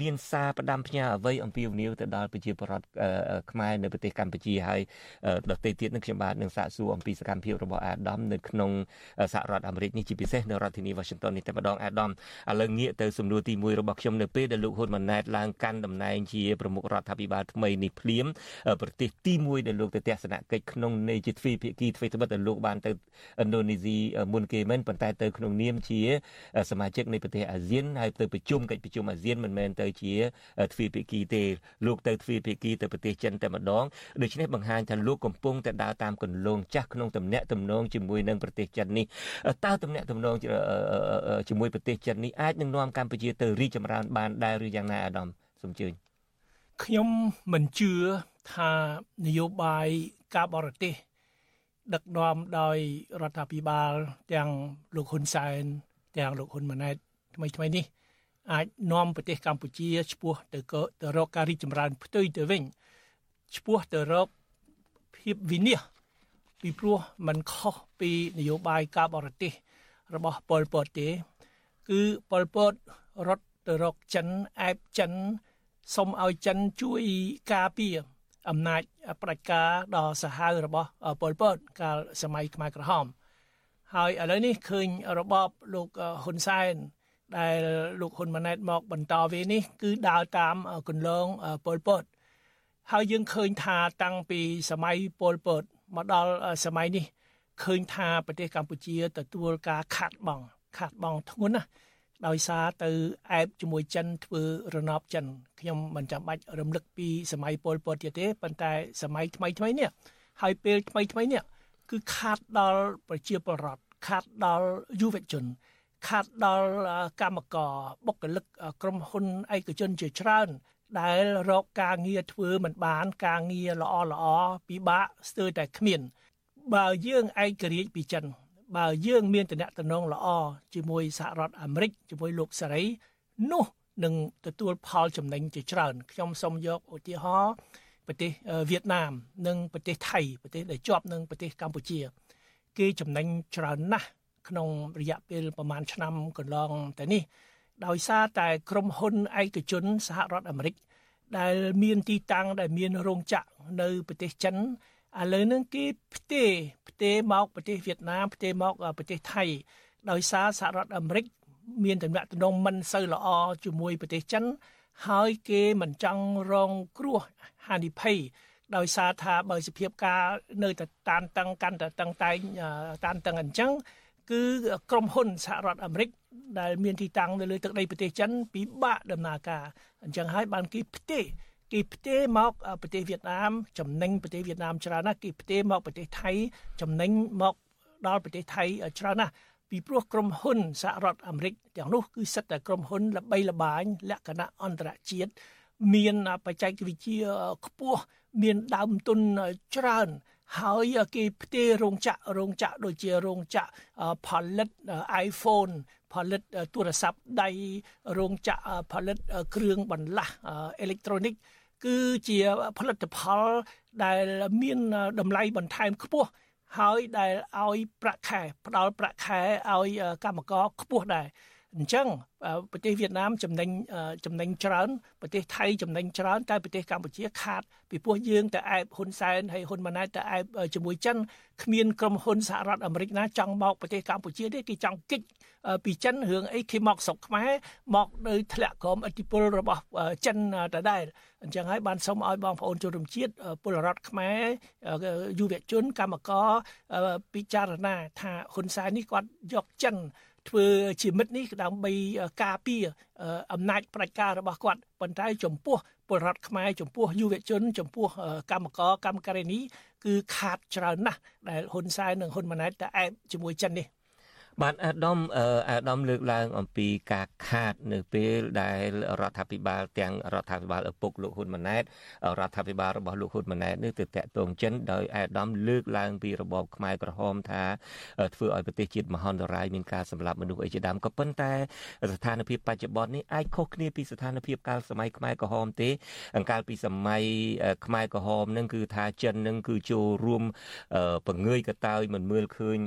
មានសារផ្ដាំផ្ញើអ្វីអំពីវនីវទៅដល់ប្រជាពលរដ្ឋខ្មែរនៅប្រទេសកម្ពុជាហើយដទៃទៀតនឹងខ្ញុំបាទនឹងសាកសួរអំពីសកម្មភាពរបស់អាដាមនៅក្នុងសហរដ្ឋអាមេរិកនេះជាពិសេសនៅរដ្ឋធានី Washington នេះតែម្ដងអាដាមឥឡូវងាកទៅសំណួរទី1របស់ខ្ញុំនៅពេលដែលលោកហ៊ុនម៉ាណែតឡើងកាន់តំណែងជាប្រមុខរដ្ឋាភិបាលថ្មីនេះភ្លាមប្រទេសទី1ដែលលោកទៅទស្សនកិច្ចក្នុងនៃជាទ្វីភាគីទ្វេត្បិតដែលលោកបានទៅឥណ្ឌូនេស៊ីមុនគេមិនប៉ុន្តែទៅក្នុងនាមជាសមាជិកនៃប្រទេសអាស៊ានហើយទៅប្រជុំកិច្ចប្រជុំអាស៊ានមិនមែនទៅជាទ្វីភាគីទេលោកទៅទ្វីភាគីទៅប្រទេសចិនតែម្ដងដូច្នេះបង្ហាញថាលោកកំពុងតែដើរតាមគន្លងចាស់ក្នុងទំនាក់ទំនងជាមួយនឹងប្រទេសចិននេះតើទំនាក់ទំនងជាមួយប្រទេសចិននេះអាចនឹងនាំកម្ពុជាទៅរីកចម្រើនបានដែរឬយ៉ាងណាអាដាមសូមជឿញខ្ញុំមិនជឿថានយោបាយការបរទេសដឹកនាំដោយរដ្ឋាភិបាលទាំងលោកហ៊ុនសែន ទាំងលោកហ៊ុនម៉ាណែតថ្មីថ្មីនេះអាចនាំប្រទេសកម្ពុជាឆ្ពោះទៅទៅរកការរីកចម្រើនផ្ទុយទៅវិញឆ្ពោះទៅរកភាពវិនិច្ឆ័យពីព្រោះมันខុសពីនយោបាយការបរទេសរបស់ប៉ុលពតទេ គឺប៉ុលពតរត់ទៅរកចិនអែបចិនសុំឲ្យចិនជួយការពារអំណាចប្រជាការដ៏សាហាវរបស់ប៉ុលពតកាលសម័យខ្មែរក្រហម ហើយឥឡូវនេះឃើញរបបលោកហ៊ុនសែនដែលលោកហ៊ុនម៉ាណែតមកបន្តវានេះ គឺដើរតាមគន្លងប៉ុលពតហើយយើងឃើញថាតាំងពីសម័យប៉ុលពតមកដល់សម័យនេះឃើញថាប្រទេសកម្ពុជាទទួលការខាត់បងខាត់បងធ្ងន់ណាស់ដោយសារទៅអែបជាមួយចិនធ្វើរណបចិនខ្ញុំមិនចាំបាច់រំលឹកពីសម័យពលពតទៀតទេប៉ុន្តែសម័យថ្មីថ្មីនេះហើយពេលថ្មីថ្មីនេះ គឺខាត់ដល់ប្រជាពលរដ្ឋខាត់ដល់យុវជន ខាត់ដល់កម្មករបុគ្គលិកក្រុមហ៊ុនឯកជនជាច្រើន ដែលរកការងារធ្វើមិនបានការងារល្អល្អពិបាកស្ទើរតែគ្មាន បើយើងឯករាជ្យពីចិនបើយើងមានតំណែងល្អជាមួយសហរដ្ឋអាមេរិកជាមួយលោកសេរីនោះនឹងទទួលផលចំណេញជាច្រើនខ្ញុំសូមយកឧទាហរណ៍ ប្រទេសវៀតណាម និងប្រទេសថៃប្រទេសដែលជាប់នឹងប្រទេសកម្ពុជា គេចំណេញច្រើនណាស់ក្នុងរយៈពេលប្រហែលឆ្នាំកន្លងទៅនេះ ដោយសារតែក្រុមហ៊ុនឯកជនសហរដ្ឋអាមេរិក ដែលមានទីតាំងដែលមានរោងចក្រនៅប្រទេសចិនឥឡូវហ្នឹងគេផ្ទេរផ្ទេរមកប្រទេសវៀតណាមផ្ទេរមកប្រទេសថៃ ដោយសារសហរដ្ឋអាមេរិក មានទំនាក់ទំនងមិនសូវល្អជាមួយប្រទេសចិន ហើយគេមិនចង់រងគ្រោះហានិភ័យដោយសារថាបើសភាពការនៅតែតានតឹងកាន់តែតឹងតែងតានតឹងអញ្ចឹងគឺក្រុមហ៊ុនសហរដ្ឋអាមេរិកដែលមានទីតាំងនៅលើទឹកដីប្រទេសចិនពិបាកដំណើរការអញ្ចឹងហើយបានគេផ្ទេរគេផ្ទេរមកប្រទេសវៀតណាមចំណេញប្រទេសវៀតណាមច្រើនណាស់គេផ្ទេរមកប្រទេសថៃចំណេញមកដល់ប្រទេសថៃច្រើនណាស់ ពីព្រោះក្រុមហ៊ុនសហរដ្ឋអាមេរិកទាំងនោះគឺសិតតែក្រុមហ៊ុនល្បីល្បាញលក្ខណៈអន្តរជាតិមានបច្ចេកវិទ្យាខ្ពស់មានដើមទុនច្រើនហើយគេផ្ទេររោងចក្ររោងចក្រដូចជារោងចក្រផលិត iPhone ផលិតទូរស័ព្ទដៃរោងចក្រផលិតគ្រឿងបន្លាស់អេឡិចត្រូនិក គឺជាផលិតផលដែលមានតម្លៃបន្ថែមខ្ពស់ ហើយដែលឲ្យប្រាក់ខែផ្ដល់ប្រាក់ខែឲ្យកម្មករខ្ពស់ដែរអញ្ចឹងប្រទេសវៀតណាមចំណេញចំណេញច្រើនប្រទេសថៃចំណេញច្រើនតែប្រទេសកម្ពុជាខាតពីព្រោះយើងតែអែបហ៊ុនសែនហើយហ៊ុនម៉ាណែតតែអែបជាមួយចិនគ្មានក្រុមហ៊ុនសហរដ្ឋអាមេរិកណាចង់មកប្រទេសកម្ពុជាទេគេចង់គិត ពីចិនរឿងអីគេមកស្រុកខ្មែរមកនៅធ្លាក់ក្រោមឥទ្ធិពលរបស់ចិនដដែលអញ្ចឹងហើយបានសូមឲ្យបងប្អូនជនរួមជាតិពលរដ្ឋខ្មែរយុវជនកម្មករពិចារណាថាហ៊ុនសែននេះគាត់យកចិនធ្វើជាមិត្តនេះដើម្បីការពារអំណាចផ្ដាច់ការរបស់គាត់ប៉ុន្តែចំពោះពលរដ្ឋខ្មែរចំពោះយុវជន ចំពោះកម្មករកម្មការិនីគឺខាតច្រើនណាស់ដែលហ៊ុនសែននិងហ៊ុនម៉ាណែតតែអែបជាមួយចិននេះ បាទអាដាមអាដាមលើកឡើង អំពីការខាត នៅពេលដែលរដ្ឋាភិបាលទាំងរដ្ឋាភិបាលឪពុកលោកហ៊ុនម៉ាណែតរដ្ឋាភិបាលរបស់លោកហ៊ុនម៉ាណែតនេះទៅតាក់ទងចិនដោយអាដាមលើកឡើងពីរបបខ្មែរក្រហមថាធ្វើឲ្យប្រទេសជាតិមហន្តរាយមានការសម្លាប់មនុស្សអីជាដើមក៏ប៉ុន្តែស្ថានភាពបច្ចុប្បន្ននេះអាចខុសគ្នាពីស្ថានភាពកាលសម័យខ្មែរក្រហមទេអង្កាលពីសម័យខ្មែរក្រហមនឹងគឺថាចិននឹងគឺចូលរួមបង្ងើយកតើយមិនមើលឃើញ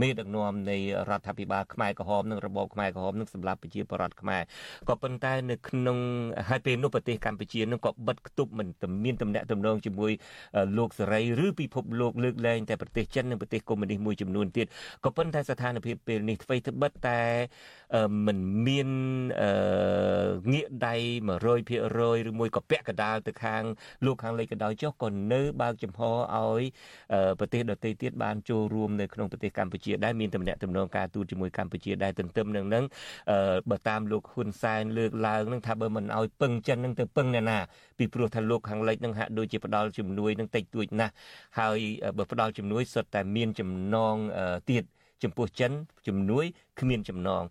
មេដឹកនាំនៃរដ្ឋាភិបាលខ្មែរក្រហមនិងរបបខ្មែរក្រហមនឹងសម្លាប់ប្រជាពលរដ្ឋខ្មែរក៏ប៉ុន្តែនៅក្នុងហើយពេលនោះប្រទេសកម្ពុជានឹងក៏បិទគប់មិនមានតំណែងតំណងជាមួយលោកសេរីឬពិភពលោកលើកលែងតែប្រទេសចិននិងប្រទេសកុម្មុយនីសមួយចំនួនទៀតក៏ប៉ុន្តែស្ថានភាពពេលនេះអ្វីត្បិតតែ មិនមានងាកដៃ100%ឬមួយក៏ពាក់កដាលទៅខាងលោកខាងលិចក៏ដោយចុះក៏នៅបើកចំហឲ្យប្រទេសដទៃទៀតបានចូលរួមនៅក្នុងប្រទេសកម្ពុជាដែលមានតំណែងតំណងការទូតជាមួយកម្ពុជាដែលទន្ទឹមនឹងនឹងបើតាមលោកហ៊ុនសែនលើកឡើងនឹងថាបើមិនឲ្យពឹងចិននឹងទៅពឹងអ្នកណាពីព្រោះថាលោកខាងលិចនឹងហាក់ដូចជាផ្ដាល់ជំនួយនឹងតិចតួចណាស់ហើយបើផ្ដាល់ជំនួយសុទ្ធតែមានចំណងទៀត ចំពោះចិនជំនួយគ្មានចំណង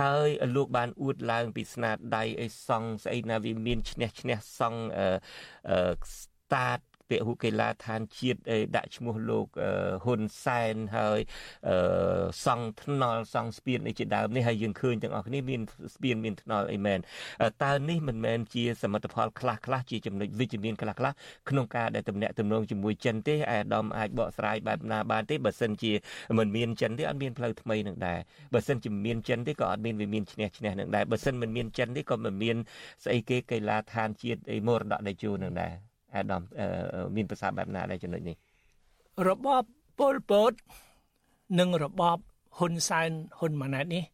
ហើយលោកបានអួតឡើងពីស្នាដៃអីសង់ស្អីណាវាមានឈ្នះឈ្នះសង់អឺស្តាត ពហុកីឡាឋានជាតិដាក់ឈ្មោះលោកហ៊ុនសែនហើយសង់ថ្នល់សង់ស្ពានអីជាដើមនេះហើយយើងឃើញទាំងអស់គ្នាមានស្ពានមានថ្នល់អីមែនតើនេះមិនមែនជាសមិទ្ធផលខ្លះខ្លះជាចំណុចវិជ្ជមានខ្លះខ្លះក្នុងការដែលតំណាក់តំណងជាមួយចិនទេអាដាមអាចបកស្រាយបែបណាបានទេបើសិនជាមិនមានចិនទេអត់មានផ្លូវថ្មីនឹងដែរបើសិនជាមានចិនទេក៏អត់មានវាមានឈ្នះឈ្នះនឹងដែរបើសិនមិនមានចិនទេក៏មិនមានស្អីគេកីឡាឋានជាតិអីមរតកដេជោនឹងដែរ អាដាមមានប្រសាសន៍បែបណាដែរចំណុចនេះរបបពលពតនិងរបបហ៊ុនសែនហ៊ុនម៉ាណែតនេះ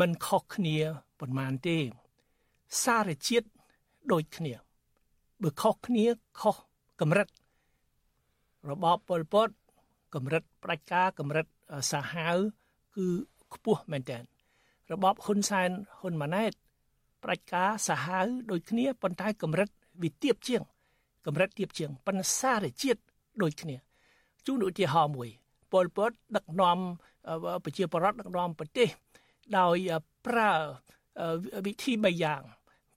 มันខុសគ្នាប៉ុន្មានទេ សារជាតិដូចគ្នាបើខុសគ្នាខុសកម្រិត របបពលពតកម្រិតផ្ដាច់ការកម្រិតសាហាវគឺខ្ពស់មែនតើរបបហ៊ុនសែនហ៊ុនម៉ាណែតផ្ដាច់ការសាហាវដូចគ្នាប៉ុន្តែកម្រិតវាទៀបជាង កម្រិតទៀបជាងប៉ុន្តែសារជាតិដូចគ្នាជូនឧទាហរណ៍មួយពលពតដឹកនាំប្រជាពលរដ្ឋដឹកនាំប្រទេសដោយប្រើវិធី3យ៉ាង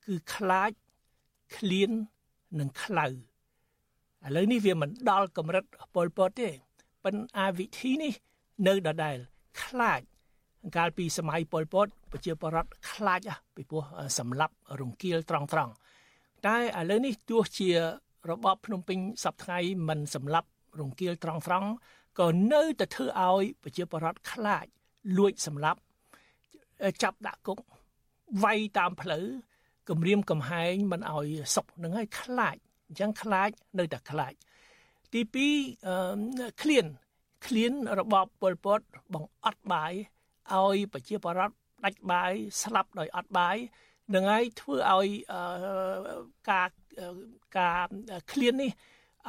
គឺខ្លាចឃ្លាននិងខ្លៅឥឡូវនេះវាមិនដល់កម្រិតពលពតទេប៉ុន្តែវិធីនេះនៅដដែលខ្លាចកាលពីសម័យប៉ុលពតប្រជាពលរដ្ឋខ្លាចពីព្រោះសម្លាប់រង្គាលត្រង់ត្រង់តែឥឡូវនេះទោះជា របបភ្នំពេញសប្តាហ៍មិនសម្លាប់រង្គាលត្រង់ត្រង់ក៏នៅតែធ្វើឲ្យប្រជាពលរដ្ឋខ្លាចលួចសម្លាប់ចាប់ដាក់គុកវាយតាមផ្លូវគម្រាមកំហែងមិនឲ្យសុខនឹងឲ្យខ្លាចអញ្ចឹងខ្លាចនៅតែខ្លាចទី2ឃ្លានឃ្លានរបបប៉ុលពតបង្អត់បាយឲ្យប្រជាពលរដ្ឋដាច់បាយស្លាប់ដោយអត់បាយនឹងហើយធ្វើឲ្យការ ការឃ្លាននេះ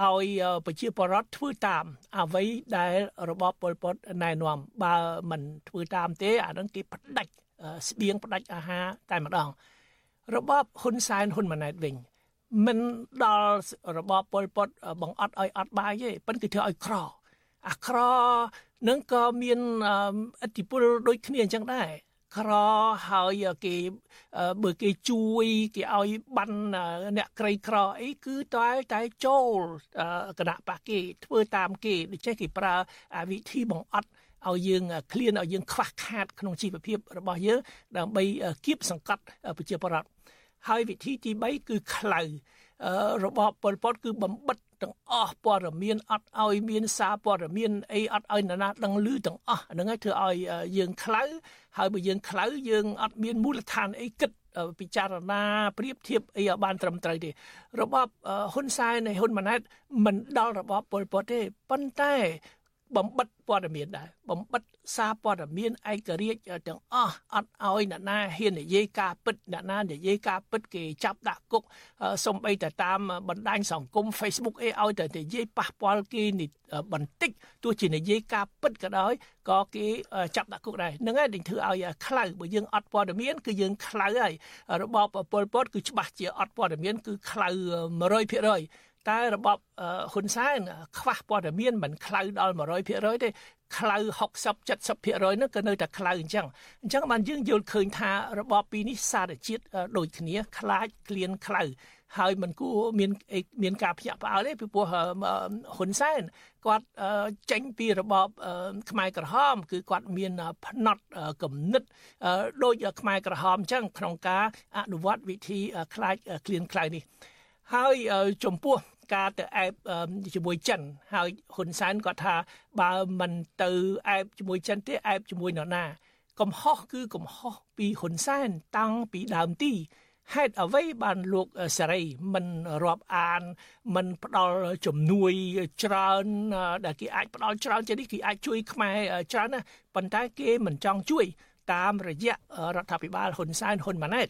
ឲ្យប្រជាពលរដ្ឋធ្វើតាម អ្វីដែលរបបប៉ុលពតណែនាំបើមិនធ្វើតាមទេអានឹងគេផ្ដាច់ស្បៀងផ្ដាច់អាហារតែម្ដង របបហ៊ុនសែនហ៊ុនម៉ាណែតវិញមិនដល់របបប៉ុលពតបង្អត់ឲ្យអត់បាយទេប៉ុន្តែគេធ្វើឲ្យក្រអាក្រនឹងក៏មានអធិពលដូចគ្នាអញ្ចឹងដែរ ក្រហើយគេបើគេជួយគេឲ្យបានអ្នកក្រីក្រអីគឺតែតែចូលគណៈបកគេធ្វើតាមគេដូច្នេះគេប្រើវិធីបង្អត់ឲ្យយើងឃ្លានឲ្យយើងខ្វះខាតក្នុងជីវភាពរបស់យើងដើម្បីគៀបសង្កត់ប្រជាពលរដ្ឋហើយវិធីទី3គឺខ្លៅ របបប៉ុលពតគឺបំបិតទាំងអស់ព័ត៌មានអត់ឲ្យមានសារព័ត៌មានអីអត់ឲ្យនរណាដឹងឮទាំងអស់ហ្នឹងហើយធ្វើឲ្យយើងខ្លៅហើយបើយើងខ្លៅយើងអត់មានមូលដ្ឋានអីគិតពិចារណាប្រៀបធៀបអីឲ្យបានត្រឹមត្រូវទេ របបហ៊ុនសែននៃហ៊ុនម៉ាណែតមិនដល់របបប៉ុលពតទេប៉ុន្តែ បំបិតព័ត៌មានដែរបំបិតសារព័ត៌មានឯករាជ្យទាំងអស់អត់ឲ្យអ្នកណាហ៊ាននិយាយការពិតអ្នកណានិយាយការពិតគេចាប់ដាក់គុកសំបីតែតាមបណ្ដាញសង្គម Facebook អីឲ្យតែនិយាយប៉ះពាល់គេបន្តិចទោះជានិយាយការពិតក៏ដោយក៏គេចាប់ដាក់គុកដែរហ្នឹងហើយនឹងធ្វើឲ្យខ្លៅបើយើងអត់ព័ត៌មានគឺយើងខ្លៅហើយរបបពលពតគឺច្បាស់ជាអត់ព័ត៌មានគឺខ្លៅ100% តែរបបហ៊ុនសែនខ្វះព័ត៌មានមិនខ្លៅដល់100%ទេខ្លៅ60 70%ហ្នឹងក៏នៅតែខ្លៅអញ្ចឹងអញ្ចឹងបានយើងយល់ឃើញថារបបពីរនេះសារជាតិដូចគ្នាខ្លាចក្លៀនខ្លៅហើយมันគួរមានមានការភ្ញាក់ផ្អើលទេពីព្រោះហ៊ុនសែនគាត់ចេញពីរបបខ្មែរក្រហម គឺគាត់មានផ្នត់គំនិតដូចខ្មែរក្រហមអញ្ចឹងក្នុងការអនុវត្តវិធីខ្លាចក្លៀនខ្លៅនេះហើយចំពោះ ការទៅអែបជាមួយចិនហើយហ៊ុនសែនគាត់ថាបើមិនទៅអែបជាមួយចិនទេអែបជាមួយនរណា កំហុសគឺកំហុសពីហ៊ុនសែនតាំងពីដើមទីហេតុអ្វីបានលោកសេរីមិនរាប់អាន មិនផ្ដល់ជំនួយច្រើន ដែលគេអាចផ្ដល់ច្រើនជានេះគេអាចជួយខ្មែរច្រើនណាប៉ុន្តែគេមិនចង់ជួយ តាមរយៈរដ្ឋាភិបាលហ៊ុនសែនហ៊ុនម៉ាណែត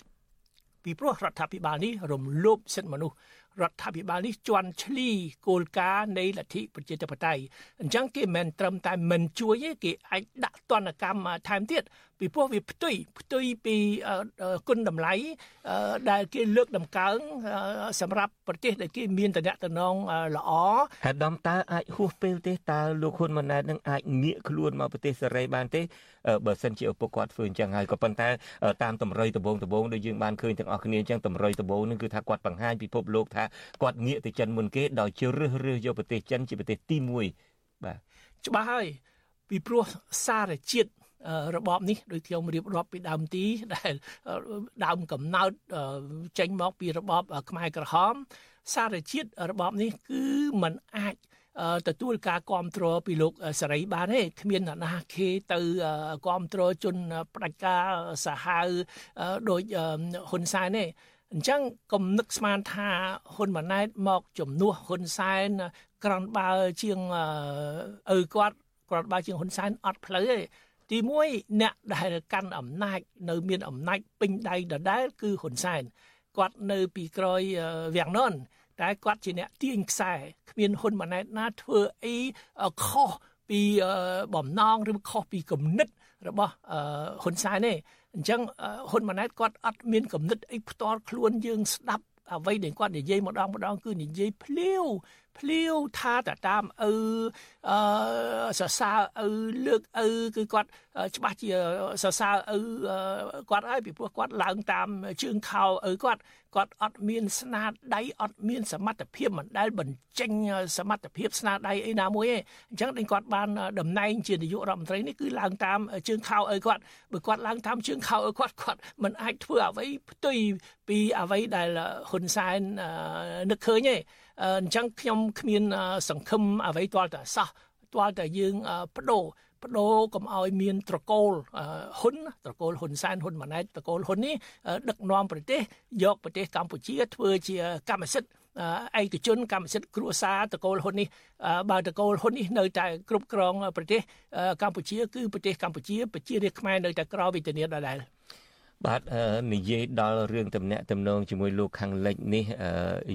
ពីព្រោះរដ្ឋាភិបាលនេះរំលោភសិទ្ធិមនុស្ស រដ្ឋាភិបាលនេះជន់ឈ្លីគោលការណ៍នៃលទ្ធិប្រជាធិបតេយ្យអញ្ចឹងគេមិនត្រឹមតែមិនជួយទេគេអាចដាក់ទណ្ឌកម្មថែមទៀតពីព្រោះវាផ្ទុយផ្ទុយពីគុណតម្លៃដែលគេលើកតម្កើងសម្រាប់ប្រទេសដែលគេមានតំណែងល្អហេតុដំតើអាចហួសពេលទេតើលោកហ៊ុនម៉ាណែតនឹងអាចងាកខ្លួនមកប្រទេសសេរីបានទេបើសិនជាឪពុកគាត់ធ្វើអញ្ចឹងហើយក៏ប៉ុន្តែតាមតម្រុយដបងដបងដូចយើងបានឃើញទាំងអស់គ្នាអញ្ចឹងតម្រុយដបងនឹងគឺថាគាត់បង្ហាញពិភពលោកថាគាត់ងាកទៅចិនមុនគេដោយជ្រើសរើសយកប្រទេសចិនជាប្រទេសទី1បាទច្បាស់ហើយពីព្រោះសារជាតិ របបនេះដូចខ្ញុំរៀបរាប់ពីដើមទីដែលដើមកំណើតចេញមកពីរបបខ្មែរក្រហម សារជាតិរបបនេះគឺมันអាចទទួលការគ្រប់គ្រងពីលោកសេរីបានទេគ្មានអ្នកណាគេទៅគ្រប់គ្រងជនផ្ដាច់ការសាហាវដោយហ៊ុនសែនទេអញ្ចឹងកុំនឹកស្មានថាហ៊ុនម៉ាណែតមកជំនួសហ៊ុនសែនក្រាន់បើជាងឪគាត់ក្រាន់បើជាងហ៊ុនសែនអត់ផ្លូវទេ ទី1អ្នកដែលកាន់អំណាចនៅមានអំណាចពេញដៃដដែលគឺហ៊ុនសែនគាត់នៅពីក្រោយវាំងននតែគាត់ជាអ្នកទាញខ្សែគ្មានហ៊ុនម៉ាណែតណាធ្វើអីខុសពីបំណងឬខុសពីគំនិតរបស់ហ៊ុនសែនទេអញ្ចឹងហ៊ុនម៉ាណែតគាត់អត់មានគំនិតអីផ្ទាល់ខ្លួនយើងស្ដាប់អ្វីដែលគាត់និយាយម្ដងម្ដងគឺនិយាយភ្លាវ ភ្លាវថាតតាមឪអឺសរសើរឪលើកឪគឺគាត់ច្បាស់ជាសរសើរឪគាត់ហើយពីព្រោះគាត់ឡើងតាមជើងខោឪគាត់គាត់អត់មានស្នាដៃអត់មានសមត្ថភាពមិនដែលបញ្ចេញសមត្ថភាពស្នាដៃអីណាមួយទេអញ្ចឹងដែលគាត់បានតំណែងជានាយករដ្ឋមន្ត្រីនេះគឺឡើងតាមជើងខោឪគាត់បើគាត់ឡើងតាមជើងខោឪគាត់គាត់មិនអាចធ្វើអ្វីផ្ទុយពីអ្វីដែលហ៊ុនសែននឹកឃើញទេ អញ្ចឹងខ្ញុំគ្មានសង្ឃឹមអ្វីទាល់តែសោះទាល់តែយើងបដូរបដូរកុំឲ្យមានត្រកូលហ៊ុនត្រកូលហ៊ុនសែនហ៊ុនម៉ាណែតត្រកូលហ៊ុននេះដឹកនាំប្រទេសយកប្រទេសកម្ពុជា ធ្វើជាកម្មសិទ្ធិឯកជនកម្មសិទ្ធិគ្រួសារតកូលហ៊ុននេះបើតកូលហ៊ុននេះនៅតែគ្រប់គ្រងប្រទេសកម្ពុជា គឺប្រទេសកម្ពុជាប្រជារាស្ត្រខ្មែរនៅតែក្រវិធានាដដែល បាទនិយាយដល់រឿងតំណាក់តំណងជាមួយលោកខាងលិចនេះ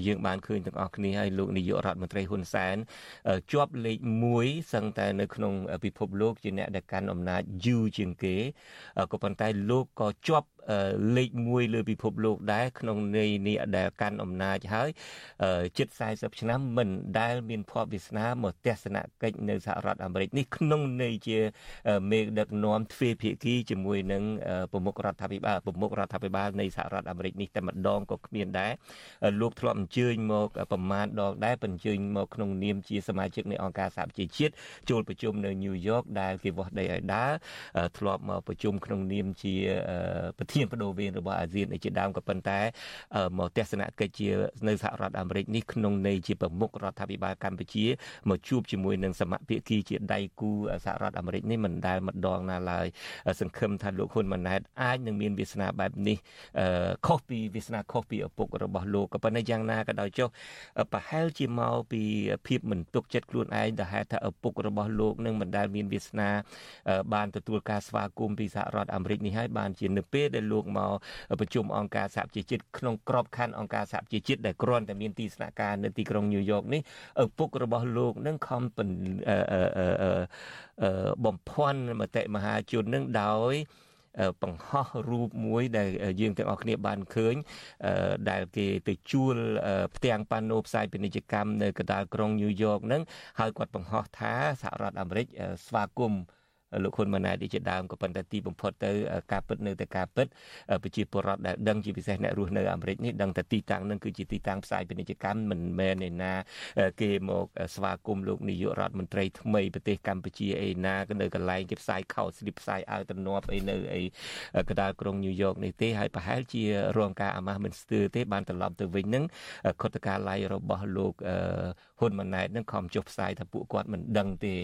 យើងបានឃើញទាំងអស់គ្នាហើយលោកនាយករដ្ឋមន្ត្រីហ៊ុនសែនជាប់លេខ1សឹងតែនៅក្នុងពិភពលោកជាអ្នកដែលកាន់អំណាចយូរជាងគេក៏ប៉ុន្តែលោកក៏ជាប់ លេខ1លើពិភពលោកដែរក្នុងន័យនេះដែលកាន់អំណាចហើយជិត40ឆ្នាំមិនដែលមានភ័ព្វវាសនាមកទស្សនកិច្ចនៅសហរដ្ឋអាមេរិកនេះក្នុងន័យជាមេដឹកនាំទ្វេភាគីជាមួយនឹងប្រមុខរដ្ឋាភិបាលប្រមុខរដ្ឋាភិបាលនៃសហរដ្ឋអាមេរិកនេះតែម្ដងក៏គ្មានដែរលោកធ្លាប់អញ្ជើញមកប្រមាណដងដែរបញ្ជើញមកក្នុងនាមជាសមាជិកនៃអង្គការសហប្រជាជាតិចូលប្រជុំនៅញូវយ៉កដែលគេវាស់ដីឲ្យដើរធ្លាប់មកប្រជុំក្នុងនាមជាប្រធានបដូវវេនរបស់អាស៊ានជាដើមក៏ប៉ុន្តែមកទស្សនកិច្ចជានៅសហរដ្ឋអាមេរិកនេះក្នុងន័យជាប្រមុខរដ្ឋាភិបាលកម្ពុជាមកជួបជាមួយនឹងសមភាគីជាដៃគូសហរដ្ឋអាមេរិកនេះមិនដែលម្ដងណាឡើយសង្ឃឹមថាលោកហ៊ុនម៉ាណែតអាចនឹងមានវាសនាបែបនេះខុសពីវាសនាខុសពីឪពុករបស់លោកក៏ប៉ុន្តែយ៉ាងណាក៏ដោយចុះប្រហែលជាមកពីភាពមិនទុកចិត្តខ្លួនឯងដែលហេតុថាឪពុករបស់លោកនឹងមិនដែលមានវាសនាបានទទួលការស្វាគមន៍ពីសហរដ្ឋអាមេរិកនេះហើយបានជានៅពេលដែលលោកមកប្រជុំអង្គការសហប្រជាជាតិក្នុងក្របខ័ណ្ឌអង្គការសហប្រជាជាតិដែលគ្រាន់តែមានទីស្នាក់ការនៅទីក្រុងញូវយ៉កនេះឪពុករបស់លោកនឹងខំបំភាន់មតិមហាជននឹងដោយបង្ហោះរូបមួយដែលយើងទាំងអស់គ្នាបានឃើញដែលគេទៅជួលផ្ទាំងប៉ាណូផ្សាយពាណិជ្ជកម្មនៅកណ្ដាលក្រុងញូវយ៉កហ្នឹងហើយគាត់បង្ហោះថាសហរដ្ឋអាមេរិកស្វាគមន៍ លោកហ៊ុនម៉ាណែតជាដើមក៏ប៉ុន្តែទីបំផុតទៅការពិតនៅតែការពិតប្រជាពលរដ្ឋដែលដឹងជាពិសេសអ្នករស់នៅអាមេរិកនេះដឹងតែទីតាំងនឹងគឺជាទីតាំងផ្សាយពាណិជ្ជកម្មមិនមែនឯណាគេមកស្វាគមន៍លោកនាយករដ្ឋមន្ត្រីថ្មីប្រទេសកម្ពុជាឯណាក៏នៅកន្លែងគេផ្សាយខោស្លីបផ្សាយអាវទំនាប់អីនៅអីកណ្ដាលក្រុងញូវយ៉កនេះទេហើយប្រហែលជារងការអាម៉ាស់មិនស្ទើរទេបានត្រឡប់ទៅវិញនឹងខុទ្ទកាល័យរបស់លោក ហ៊ុនម៉ាណែតនឹងខំចុះផ្សាយថាពួកគាត់មិនដឹងទេ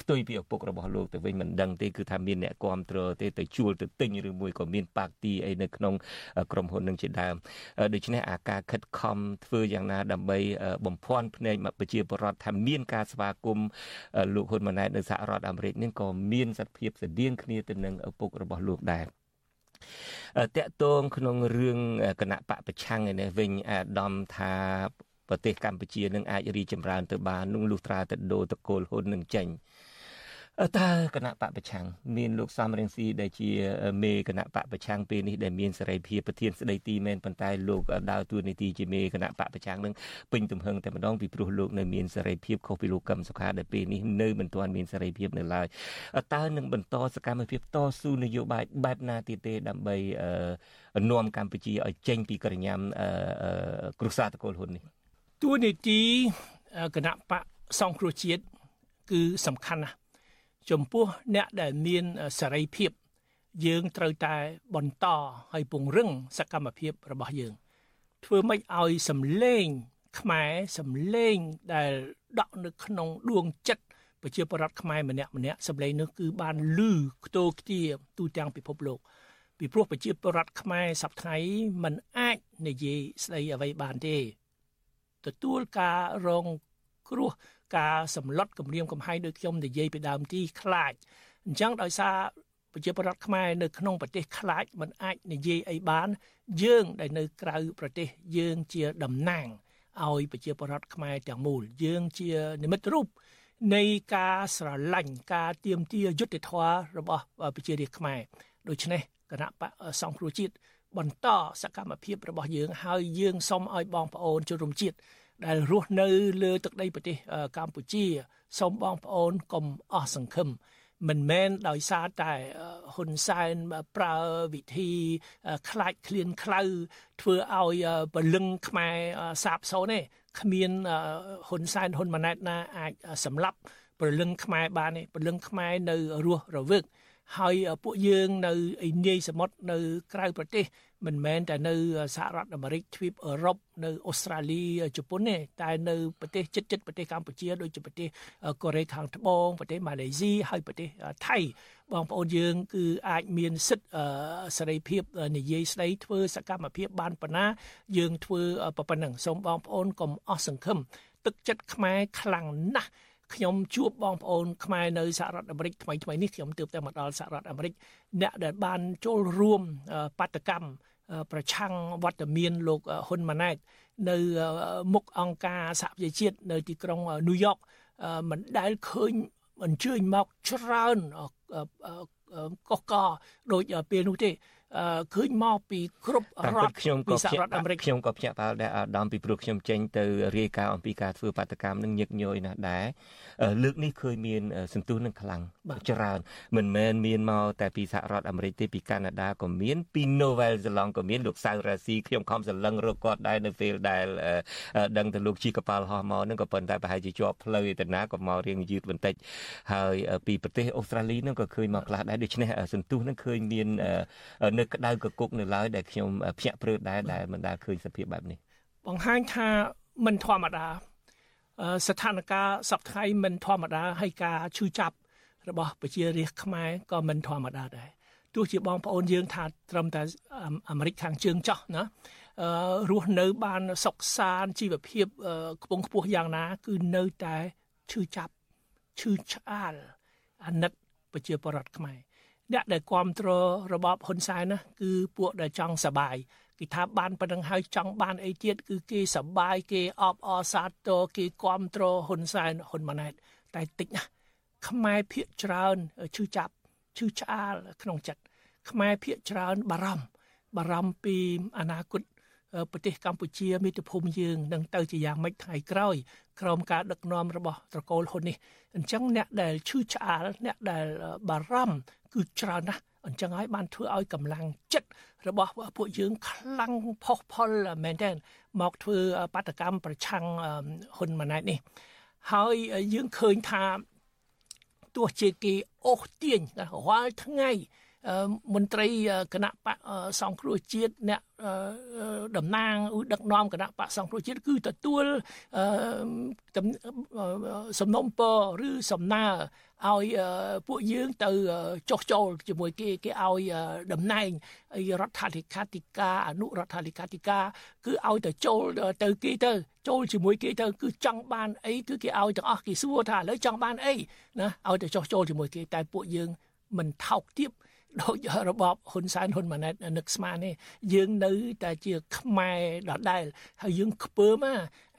ផ្ទុយពីឪពុករបស់លោកទៅវិញមិនដឹងទេគឺថាមានអ្នកគ្រប់គ្រងទេទៅជួលទៅទិញឬមួយក៏មានប៉ាទីអីនៅក្នុងក្រុមហ៊ុននឹងជាដើមដូច្នេះអាការខិតខំធ្វើយ៉ាងណាដើម្បីបំភាន់ភ្នែកប្រជាពលរដ្ឋថាមានការស្វាគមន៍លោកហ៊ុនម៉ាណែតនៅសហរដ្ឋអាមេរិកនេះក៏មានសភាពស្តៀងគ្នាទៅនឹងឪពុករបស់លោកដែរតកតងក្នុងរឿងគណៈបកប្រឆាំងឯនេះវិញអាដាមថា ប្រទេសកម្ពុជានឹងអាចរីចម្រើនទៅបាននោះលុះត្រាតែដូរតកូលហ៊ុននឹងចេញតើគណៈបកប្រឆាំងមានលោកសំរងស៊ីដែលជាមេគណៈបកប្រឆាំងពេលនេះដែលមានសេរីភាពប្រធានស្ដីទីមែនប៉ុន្តែលោកដើរតួនាទីជាមេគណៈបកប្រឆាំងនឹងពេញទំហឹងតែម្ដងពីព្រោះលោកនៅមានសេរីភាពខុសពីលោកកឹមសុខាដែលពេលនេះនៅមិនទាន់មានសេរីភាពនៅឡើយតើនឹងបន្តសកម្មភាពតស៊ូនយោបាយបែបណាទៀតទេដើម្បីនាំកម្ពុជាឲ្យចេញពីក្រញាំគ្រួសារតកូលហ៊ុននេះ តួនាទីគណៈបកសង្គ្រោះជាតិគឺសំខាន់ណាស់ចំពោះអ្នកដែលមានសេរីភាព យើងត្រូវតែបន្តហើយពង្រឹងសកម្មភាពរបស់យើង ធ្វើម៉េចឲ្យសម្លេង ខ្មែរសម្លេងដែលដក់នៅក្នុងដួងចិត្តប្រជាពលរដ្ឋខ្មែរម្នាក់ម្នាក់សម្លេងនោះគឺបានលឺខ្ទោខ្ទាទូទាំងពិភពលោកពីព្រោះប្រជាពលរដ្ឋខ្មែរសប្តាហ៍មិនអាចនិយាយស្ដីអ្វីបានទេ ទទួលការរងគ្រោះការសម្លុតគម្រាមកំហែងដោយខ្ញុំនិយាយពីដើមទីខ្លាចអញ្ចឹងដោយសារប្រជាពលរដ្ឋខ្មែរនៅក្នុងប្រទេសខ្លាចមិនអាចនិយាយអីបាន យើងដែលនៅក្រៅប្រទេសយើងជាតំណាងឲ្យប្រជាពលរដ្ឋខ្មែរទាំងមូលយើងជានិមិត្តរូបនៃការស្រឡាញ់ការទៀមទាយុត្តិធម៌របស់ប្រជារាស្ត្រខ្មែរដូច្នេះគណៈបកសង្គ្រោះជាតិ បន្តសកម្មភាពរបស់យើងហើយយើងសូមឲ្យបងប្អូនជនរួមជាតិដែលរស់នៅលើទឹកដីប្រទេសកម្ពុជាសូមបងប្អូនកុំអស់សង្ឃឹមមិនមែនដោយសារតែហ៊ុនសែនប្រើវិធីខ្លាចឃ្លានខ្លៅធ្វើឲ្យពលឹងខ្មែរសាបសូន្យទេគ្មានហ៊ុនសែនហ៊ុនម៉ាណែតណាអាចសម្លាប់ពលឹងខ្មែរបានទេពលឹងខ្មែរនៅរស់រវើកហើយពួកយើងនៅឯនាយសមុទ្រនៅក្រៅប្រទេស មិនមែនតែនៅសហរដ្ឋអាមេរិកទ្វីបអឺរ៉ុបនៅអូស្ត្រាលីជប៉ុនទេតែនៅប្រទេសជិតជិតប្រទេសកម្ពុជាដូចជាប្រទេសកូរ៉េខាងត្បូងប្រទេសម៉ាឡេស៊ីហើយប្រទេសថៃបងប្អូនយើងគឺអាចមានសិទ្ធិសេរីភាពនិយាយស្ដីធ្វើសកម្មភាពបានប៉ុណ្ណា យើងធ្វើប៉ុណ្ណឹងសូមបងប្អូនកុំអស់សង្ឃឹមទឹកចិត្តខ្មែរខ្លាំងណាស់ ខ្ញុំជួបបងប្អូនខ្មែរនៅសហរដ្ឋអាមេរិកថ្មីថ្មីនេះខ្ញុំទើបតែមកដល់សហរដ្ឋអាមេរិកអ្នកដែលបានចូលរួមបាតកម្មប្រឆាំងវត្តមានលោកហ៊ុនម៉ាណែតនៅមុខអង្គការសហប្រជាជាតិនៅទីក្រុងញូវយ៉កមិនដែលឃើញអញ្ជើញមកច្រើនកកកដូចពេលនោះទេ ឃើញមកពីគ្រប់រដ្ឋខ្ញុំក៏ភ្ញាក់ខ្ញុំក៏ភ្ញាក់ផ្អើលដែរអាដាមពីព្រោះខ្ញុំចេញទៅរាយការណ៍អំពីការធ្វើបាតកម្មនឹងញឹកញយណាស់ដែរលើកនេះឃើញមានសន្ទុះនឹងខ្លាំងច្រើនមិនមែនមានមកតែពីសហរដ្ឋអាមេរិកទេពីកាណាដាក៏មានពី Novel Zealand ក៏មានលោកសៅរ៉ាស៊ីខ្ញុំខំសន្លឹងរកគាត់ដែរនៅពេលដែលដឹងទៅលោកជីកប៉ាល់ហោះមកនឹងក៏ប៉ុន្តែប្រហែលជាជាប់ផ្លូវឯតាណាក៏មករៀងយឺតបន្តិចហើយពីប្រទេសអូស្ត្រាលីនឹងក៏ឃើញមកខ្លះដែរដូច្នេះសន្ទុះនឹងឃើញមាននៅក្តៅកគុកនៅឡើយដែលខ្ញុំភ្ញាក់ព្រឺដែរដែលមិនដែលឃើញសភាពបែបនេះបង្ហាញថាមិនធម្មតាស្ថានភាពសពថ្ងៃមិនធម្មតាហើយការឈឺចាប់របស់ប្រជារាស្ត្រខ្មែរក៏មិនធម្មតាដែរទោះជាបងប្អូនយើងថាត្រឹមតែអាមេរិកខាងជើងចោះណាអឺរស់នៅបានសុខសាន្តជីវភាពខ្ពង់ខ្ពស់យ៉ាងណា គឺនៅតែឈឺចាប់ឈឺឆ្អាលអាណិតប្រជាពលរដ្ឋខ្មែរ អ្នកដែលគ្រប់គ្រងរបបហ៊ុនសែនណាគឺពួកដែលចង់សបាយគេថាបានប៉ុណ្្នឹងហើយចង់បានអីទៀតគឺគេសបាយគេអបអរសាទរគេគ្រប់គ្រងហ៊ុនសែនហ៊ុនម៉ាណែតតែតិចណាស់ខ្មែរភាកច្រើនឈឺចាប់ឈឺឆ្អាលក្នុងចិត្តខ្មែរភាកច្រើនបារម្ភបារម្ភពីអនាគត ប្រទេសកម្ពុជាមាតុភូមិយើងនឹងទៅជាយ៉ាងម៉េចថ្ងៃក្រោយក្រោមការដឹកនាំរបស់ត្រកូលហ៊ុននេះអញ្ចឹងអ្នកដែលឈឺឆ្អាលអ្នកដែលបារម្ភគឺច្រើនណាស់អញ្ចឹងហើយបានធ្វើឲ្យកម្លាំងចិត្តរបស់ពួកយើងខ្លាំងផុសផុលមែនទែនមកធ្វើបាតកម្មប្រឆាំងហ៊ុនម៉ាណែតនេះ ហើយយើងឃើញថាទោះជាគេអូសទាញរាល់ថ្ងៃ មន្ត្រីគណៈបកសង្គ្រោះជាតិអ្នកតំណាងដឹកនាំគណៈបកសង្គ្រោះជាតិគឺទទួលសំណុំពរឬសំណើឲ្យពួកយើងទៅចុះចូលជាមួយគេគេឲ្យតំណែងរដ្ឋាភិបាលធិការអនុរដ្ឋាភិបាលធិការគឺឲ្យទៅចូលទៅគេទៅចូលជាមួយគេទៅគឺចង់បានអីគឺគេឲ្យទាំងអស់គេសួរថាឥឡូវចង់បានអីណាឲ្យទៅចុះចូលជាមួយគេតែពួកយើងមិនថោកទាប ដូចរបបហ៊ុនសែនហ៊ុនម៉ាណែតនឹកស្មានទេយើងនៅតែជាខ្មែរដដែលហើយយើងខ្ពើម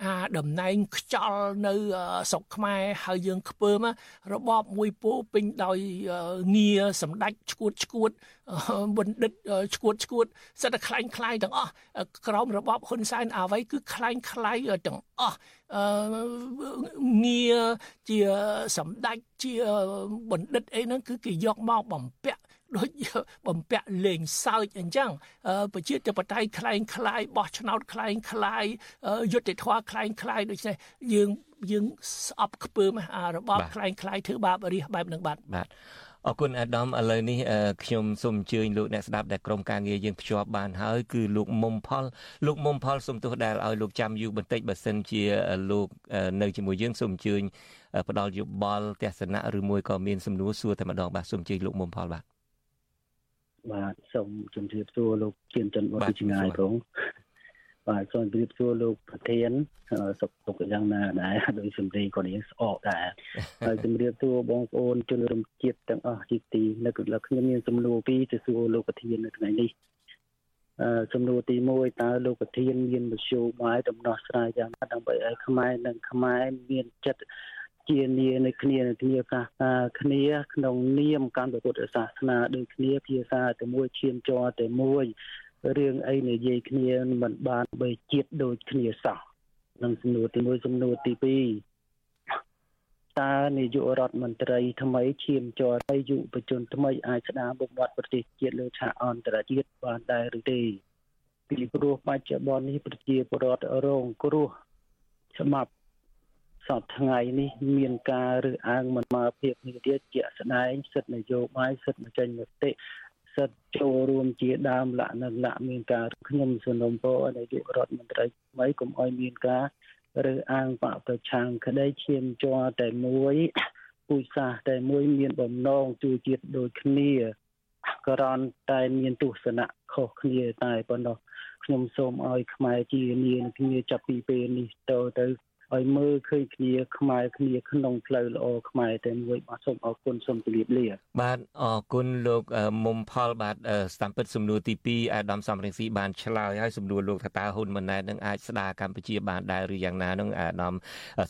អាតំណែងខ្ចល់នៅស្រុកខ្មែរហើយយើងខ្ពើមរបបមួយពោពេញដោយងារសម្ដេចឈួតឈួតបណ្ឌិតឈួតឈួតសិតតែខ្លាញ់ខ្លាយទាំងអស់ក្រមរបបហ៊ុនសែនអ្វីគឺខ្លាញ់ខ្លាយទាំងអស់ងារជាសម្ដេចជាបណ្ឌិតអីហ្នឹងគឺគេយកមកបំពាក់ ដូចបំពាក់លេងសើចអញ្ចឹងប្រជាធិបតេយ្យคล้ายคล้ายបោះឆ្នោតคล้ายคล้ายយុទ្ធធម៌คล้ายคล้ายដូចនេះយើងយើងស្អប់ខ្ពើមអារបបคล้ายคล้ายធ្វើបាបរាជបែបនឹងបាទបាទអរគុណអាដាមឥឡូវនេះខ្ញុំសូមអញ្ជើញលោកអ្នកស្ដាប់ដែលក្រុមការងារយើងភ្ជាប់បានហើយគឺលោកមុំផលលោកមុំផលសូមទោសដែលឲ្យលោកចាំយូរបន្តិចបើសិនជាលោកនៅជាមួយយើងសូមអញ្ជើញផ្ដល់យោបល់ទស្សនៈឬមួយក៏មានសំណួរសួរតែម្ដងបាទសូមអញ្ជើញលោកមុំផលបាទ បាទសូមជម្រាបសួរលោកជាច័ន្ទវត្តចម្ងាយផងបាទសូមជម្រាបសួរលោកប្រធានសុខទុក្ខយ៉ាងណាដែរដោយសម្លេងក៏នេះស្អកដែរហើយជម្រាបសួរបងប្អូនជនរួមជាតិទាំងអស់ជាទីនៅកន្លងខ្ញុំមានសំណួរពីរទៅសួរលោកប្រធាននៅថ្ងៃនេះអឺសំណួរទី1តើលោកប្រធានមានមធ្យោបាយដំណោះស្រាយយ៉ាងណាដើម្បីឲ្យខ្មែរនិងខ្មែរមានចិត្ត ជានានៃគ្នានៅគ្នាសាសនាគ្នាក្នុងនាមកម្មពុទ្ធសាសនាដូចគ្នាភាសាតែមួយឈាមចរតែមួយរឿងអីនិយាយគ្នាមិនបានបីជាតិដូចគ្នាសោះនឹងសំណួរទី1សំណួរទី2តើនាយករដ្ឋមន្ត្រីថ្មីឈានជ័រឲ្យយុវជនថ្មីអាចស្ដារបំបត្តិប្រទេសជាតិលើឆាកអន្តរជាតិបានដែរឬទេពីព្រោះបច្ចុប្បន្ននេះប្រជាពលរដ្ឋរងគ្រោះច្បាប់ សពថ្ងៃនេះមានការរើសអើងមិនមកភាពនេះទៀតជាក់ស្ដែងសិទ្ធិនយោបាយសិទ្ធិបញ្ចេញមតិសិទ្ធិចូលរួមជាដើមលក្ខណៈលក្ខមានការខ្ញុំសនំពោនាយករដ្ឋមន្ត្រីថ្មីកុំឲ្យមានការរើសអើងបកប្រឆាំងក្តីឈាមជ័រតែមួយពូជសាសតែមួយមានបំណងជួយជាតិដូចគ្នាក្រនតែមានទស្សនៈខុសគ្នាតែប៉ុណ្ណោះខ្ញុំសូមឲ្យខ្មែរជានាងគ្នាចាប់ពីពេលនេះតទៅ ឲ្យមើលឃើញគ្នាខ្មែរគ្នាក្នុងផ្លូវល្អខ្មែរតែមួយបាទសូមអរគុណសូមជម្រាបលាបាទអរគុណលោកមុំផលបាទស្ដាំពិតសំណួរទី2អាដាមសំរងស៊ីបានឆ្លើយហើយសំណួរលោកថាតើហ៊ុនម៉ាណែតនឹងអាចស្ដារកម្ពុជាបានដែរឬយ៉ាងណានឹងអាដាម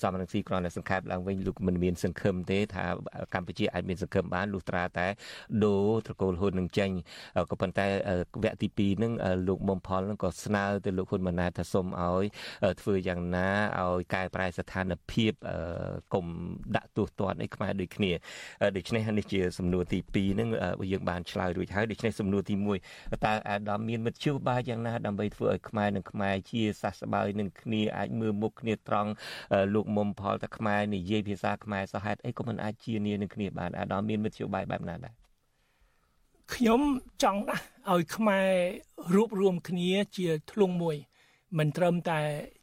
សំរងស៊ីគ្រាន់តែសង្ខេបឡើងវិញលោកមិនមានសង្ឃឹមទេថាកម្ពុជាអាចមានសង្ឃឹមបានលុះត្រាតែដូរត្រកូលហ៊ុននឹងចេញក៏ប៉ុន្តែវគ្គទី2នឹងលោកមុំផលនឹងក៏ស្នើទៅលោកហ៊ុនម៉ាណែតថាសូមឲ្យធ្វើយ៉ាងណាឲ្យកែប្រែស្ថានភាពកុំដាក់ទោសទណ្ឌអីខ្មែរដូចគ្នាដូច្នេះនេះជាសំណួរទី2ហ្នឹងយើងបានឆ្លើយរួចហើយដូច្នេះសំណួរទី1តើអាដាមមានមធ្យោបាយយ៉ាងណាដើម្បីធ្វើឲ្យខ្មែរនិងខ្មែរជាសះស្បើយនឹងគ្នាអាចមើលមុខគ្នាត្រង់លោកមុំផលតែខ្មែរនិយាយភាសាខ្មែរសោះហេតុអីក៏មិនអាចជានានឹងគ្នាបានអាដាមមានមធ្យោបាយបែបណាដែរខ្ញុំចង់ណាស់ឲ្យខ្មែររួបរวมគ្នាជាធ្លុងមួយ មិនត្រឹមតែ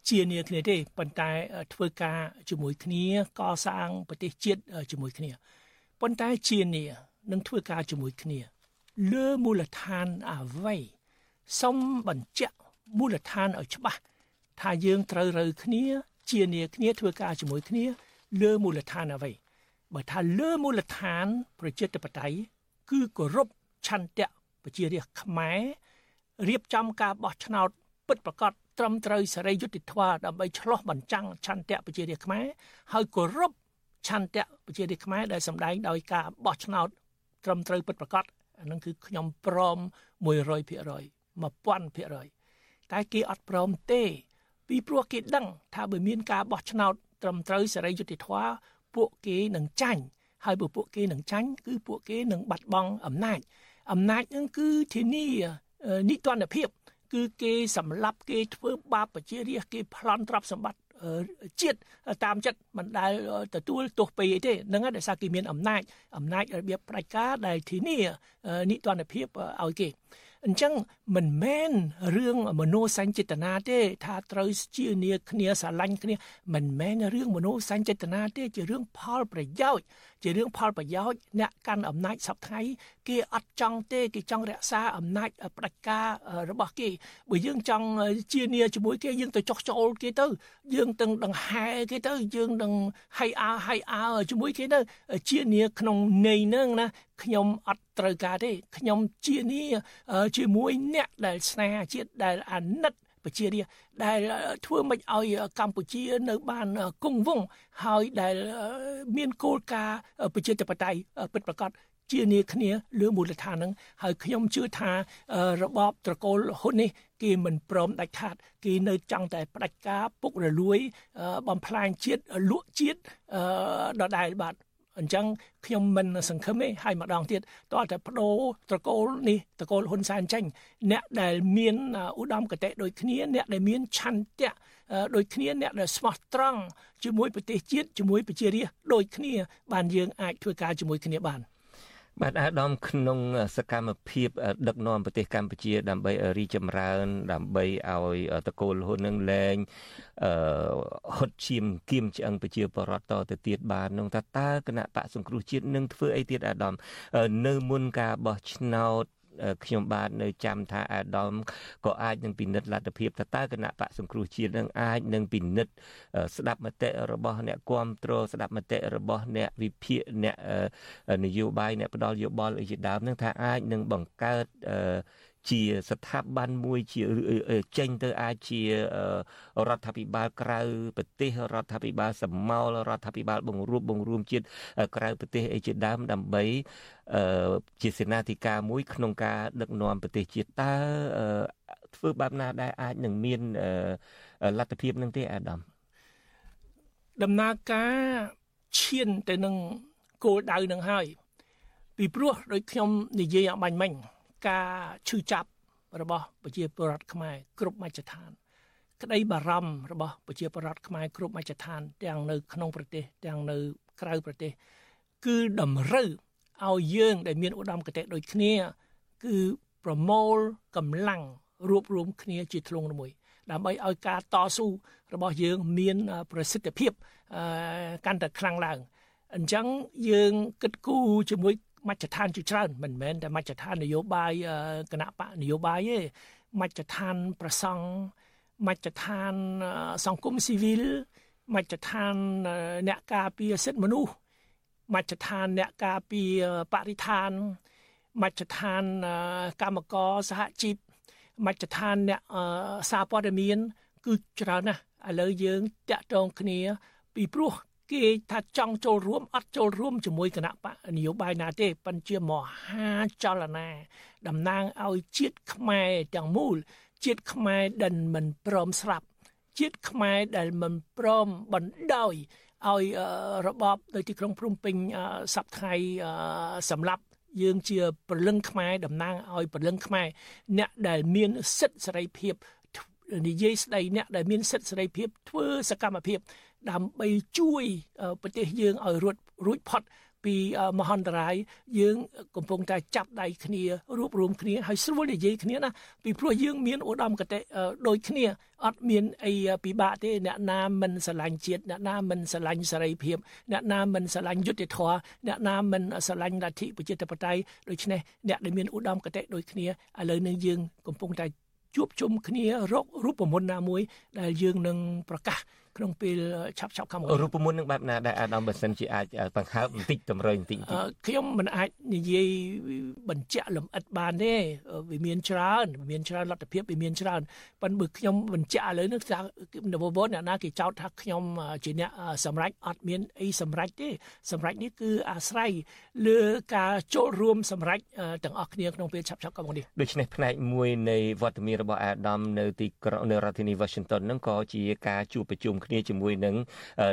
ជានាគ្នាទេប៉ុន្តែធ្វើការជាមួយគ្នាកសាងប្រទេសជាតិជាមួយគ្នាប៉ុន្តែជានានឹងធ្វើការជាមួយគ្នាលើមូលដ្ឋានអ្វីសូមបញ្ជាក់មូលដ្ឋានឲ្យច្បាស់ថាយើងត្រូវរើគ្នា ជានាគ្នាធ្វើការជាមួយគ្នា លើមូលដ្ឋានអ្វីបើថាលើមូលដ្ឋាន ប្រជាធិបតេយ្យគឺគោរពឆន្ទៈប្រជារាស្ត្រខ្មែររៀបចំការបោះឆ្នោតពិតប្រាកដ ត្រឹមត្រូវសេរីយុត្តិធម៌ដើម្បីឆ្លោះបញ្ចាំងឆន្ទៈប្រជារាស្ត្រខ្មែរហើយគោរពឆន្ទៈប្រជារាស្ត្រខ្មែរដែលសម្ដែងដោយការបោះឆ្នោតត្រឹមត្រូវពិតប្រាកដអានឹងគឺខ្ញុំព្រម100% 1000%តែគេអត់ព្រមទេ ពីព្រោះគេដឹងថាបើមានការបោះឆ្នោតត្រឹមត្រូវសេរីយុត្តិធម៌ពួកគេនឹងចាញ់ហើយបើពួកគេនឹងចាញ់គឺពួកគេនឹងបាត់បង់អំណាចអំណាចនឹងគឺធានានីតិរដ្ឋភាព គឺគេសម្លាប់គេធ្វើបាបប្រជារាស្ត្រគេប្លន់ទ្រព្យសម្បត្តិជាតិតាមចិត្តមិនដែលទទួលទោសពេកអីទេហ្នឹងហើយដោយសារគេមានអំណាចអំណាចរបៀបផ្ដាច់ការដែលធានានីតិរដ្ឋភាពឲ្យគេអញ្ចឹងមិនមែនរឿងមនោសញ្ចេតនាទេ ថាត្រូវស្ជានាគ្នាស្រឡាញ់គ្នា មិនមែនរឿងមនោសញ្ចេតនាទេជារឿងផលប្រយោជន៍ ជារឿងផលប្រយោជន៍អ្នកកាន់អំណាចសពថ្ងៃគេអត់ចង់ទេគេចង់រក្សាអំណាចផ្ដាច់ការរបស់គេបើយើងចង់ជានាជាមួយគេយើងទៅចោះចូលគេទៅ យើងទាំងដង្ហែគេទៅយើងនឹងហៃអើហៃអើជាមួយគេទៅជានាក្នុងន័យហ្នឹងណាខ្ញុំអត់ត្រូវការទេខ្ញុំជានាជាមួយអ្នកដែលស្នេហាជាតិដែលអាណិត ប្រជារាដែលធ្វើមិនឲ្យកម្ពុជានៅបានគង់វង្សហើយដែលមានគោលការណ៍ប្រជាធិបតេយ្យពិតប្រាកដជានាគ្នាលើមូលដ្ឋានហ្នឹងហើយខ្ញុំជឿថារបបត្រកូលហ៊ុននេះគេមិនព្រមដាច់ខាត គេនៅចង់តែផ្ដាច់ការពុករលួយបំផ្លាញជាតិលក់ជាតិដដែលបាទ អញ្ចឹងខ្ញុំមិនសង្ឃឹមទេហើយម្ដងទៀតតើតែបដូរត្រកូលនេះត្រកូលហ៊ុនសែនចេញអ្នកដែលមានឧត្តមគតិដូចគ្នាអ្នកដែលមានឆន្ទៈដូចគ្នាអ្នកដែលស្មោះត្រង់ជាមួយប្រទេសជាតិជាមួយប្រជារាស្ត្រដូចគ្នា បានយើងអាចធ្វើការជាមួយគ្នាបាន បាទអាដាមក្នុងសកម្មភាព ដឹកនាំប្រទេសកម្ពុជា ដើម្បីរីចម្រើន ដើម្បីឲ្យតកូលហ៊ុននឹងលែងអឺហត់ឈាមគៀមឆ្អឹងប្រជាបរតតទៅទៀតបាននោះថាតើគណៈបកសង្គ្រោះជាតិនឹងធ្វើអីទៀតអាដាមនៅមុនការបោះឆ្នោត ខ្ញុំបាទនៅចាំថាអាដាមក៏អាចនឹងពិនិត្យលទ្ធភាពថាតើគណៈបកសង្គ្រោះជាតិនឹងអាចនឹងពិនិត្យស្ដាប់មតិរបស់អ្នកគ្រប់គ្រងស្ដាប់មតិរបស់អ្នកវិភាគអ្នកនយោបាយអ្នកផ្ដល់យោបល់អីជាដើមនឹងថាអាចនឹងបង្កើត ជាស្ថាប័នមួយជាចេញទៅអាចជារដ្ឋាភិបាលក្រៅប្រទេសរដ្ឋាភិបាលសមោលរដ្ឋាភិបាលបង្រួបបង្រួមជាតិក្រៅប្រទេសអីជាដើមដើម្បីជាសេនាធិការមួយ ក្នុងការដឹកនាំប្រទេសជាតិតើធ្វើបែបណាដែលអាចនឹងមានលទ្ធភាពនឹងទេអាដាមដំណើរការឈានទៅនឹងគោលដៅនឹងហើយពីព្រោះដោយខ្ញុំនិយាយអបាញ់មិញ ការឈឺចាប់របស់ប្រជាពលរដ្ឋខ្មែរគ្រប់មជ្ឈដ្ឋាន ក្តីបារម្ភរបស់ប្រជាពលរដ្ឋខ្មែរគ្រប់មជ្ឈដ្ឋាន ទាំងនៅក្នុងប្រទេសទាំងនៅក្រៅប្រទេស គឺតម្រូវឲ្យយើងដែលមានឧត្តមគតិដូចគ្នា គឺប្រមូលកម្លាំងរួបរวมគ្នាជាធ្លុងមួយដើម្បីឲ្យការតស៊ូរបស់យើងមានប្រសិទ្ធភាពកាន់តែខ្លាំងឡើងអញ្ចឹងយើងគិតគូរជាមួយ មជ្ឈដ្ឋានជាច្រើនមិនមែនតែមជ្ឈដ្ឋាននយោបាយគណៈបកនយោបាយទេមជ្ឈដ្ឋានប្រសង់មជ្ឈដ្ឋានសង្គមស៊ីវិលមជ្ឈដ្ឋានអ្នកការពារសិទ្ធិមនុស្សមជ្ឈដ្ឋានអ្នកការពារបរិស្ថានមជ្ឈដ្ឋានកម្មករសហជីពមជ្ឈដ្ឋានអ្នកសារព័ត៌មាន គឺច្រើនណាស់ឥឡូវយើងតាក់ទងគ្នា ពីព្រោះ គេថាចង់ចូលរួមអត់ចូលរួមជាមួយគណៈបកនយោបាយណាទេប៉ុន្តែជាមហាចលនាតំណាងឲ្យជាតិខ្មែរទាំងមូលជាតិខ្មែរដែលមិនព្រមស្លាប់ជាតិខ្មែរដែលមិនព្រមបណ្ដោយឲ្យរបបនៅទីក្រុងភ្នំពេញសប្តាហ៍សម្រាប់យើងជាព្រលឹងខ្មែរតំណាងឲ្យព្រលឹងខ្មែរអ្នកដែលមានសិទ្ធិសេរីភាពនិយាយស្ដីអ្នកដែលមានសិទ្ធិសេរីភាពធ្វើសកម្មភាព ដើម្បីជួយប្រទេសយើងឲ្យរួចរួចផុតពីមហន្តរាយយើងកំពុងតែចាប់ដៃគ្នារួបរวมគ្នាហើយស្រួលនិយាយគ្នាណាពីព្រោះយើងមានឧត្តមគតិដូចគ្នាអត់មានអីពិបាកទេអ្នកណាមិនស្រឡាញ់ជាតិអ្នកណាមិនស្រឡាញ់សេរីភាពអ្នកណាមិនស្រឡាញ់យុត្តិធម៌អ្នកណាមិនស្រឡាញ់លទ្ធិប្រជាធិបតេយ្យដូច្នេះអ្នកដែលមានឧត្តមគតិដូចគ្នាឥឡូវនេះយើងកំពុងតែជួបជុំគ្នារករូបមន្តណាមួយដែលយើងនឹងប្រកាស ក្នុងពេលឆាប់ឆាប់ខាងមុខរូបមន្តនឹងបែបណាដែលអាដាមបើសិនជាអាចបង្ហើបបន្តិចតម្រូវបន្តិចខ្ញុំមិនអាចនិយាយបញ្ជាក់លម្អិតបានទេវាមានច្រើនមានច្រើនលទ្ធភាពវាមានច្រើនប៉ុន្តែបើខ្ញុំបញ្ជាក់ឥឡូវនេះថានវវនអ្នកណាគេចោទថាខ្ញុំជាអ្នកសម្រេចអត់មានអីសម្រេចទេសម្រេចនេះគឺអាស្រ័យលើការចូលរួមសម្រេចទាំងអស់គ្នាក្នុងពេលឆាប់ឆាប់ខាងមុខនេះដូច្នេះផ្នែកមួយនៃវត្តមានរបស់អាដាមនៅទីក្រុងនៅរដ្ឋធានី Washington នឹងក៏ជាការជួបប្រជុំគ្នាជាមួយនឹង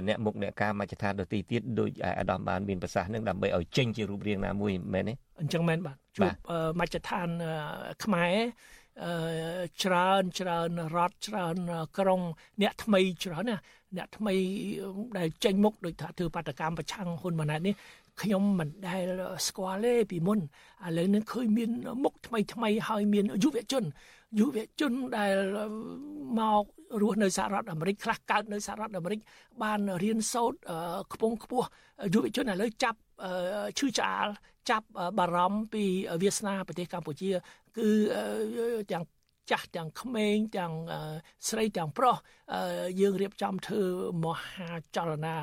អ្នកមុខអ្នកការមជ្ឈដ្ឋានដទៃទៀតដោយអាដាមបានមានប្រសាសន៍នឹងដើម្បីឲ្យចេញជារូបរាងណាមួយមែនទេអញ្ចឹងមែនបាទជួបមជ្ឈដ្ឋានខ្មែរច្រើនច្រើនរដ្ឋច្រើនក្រុង អ្នកថ្មីច្រើនណាអ្នកថ្មីដែលចេញមុខដោយថាធ្វើបាតកម្មប្រឆាំងហ៊ុនម៉ាណែតនេះខ្ញុំមិនដែលស្គាល់ទេពីមុនឥឡូវនេះឃើញមានមុខថ្មីថ្មីហើយមានយុវជន យុវជនដែលមករស់នៅសហរដ្ឋអាមេរិកខ្លះកើតនៅសហរដ្ឋអាមេរិកបានរៀនសូត្រខ្ពង់ខ្ពស់យុវជនឥឡូវចាប់ឈឺឆ្អាលចាប់បារម្ភពីវាសនាប្រទេសកម្ពុជា គឺទាំង ចាស់ទាំងក្មេងទាំងស្រីទាំងប្រុសយើងរៀបចំធ្វើមហាចលនា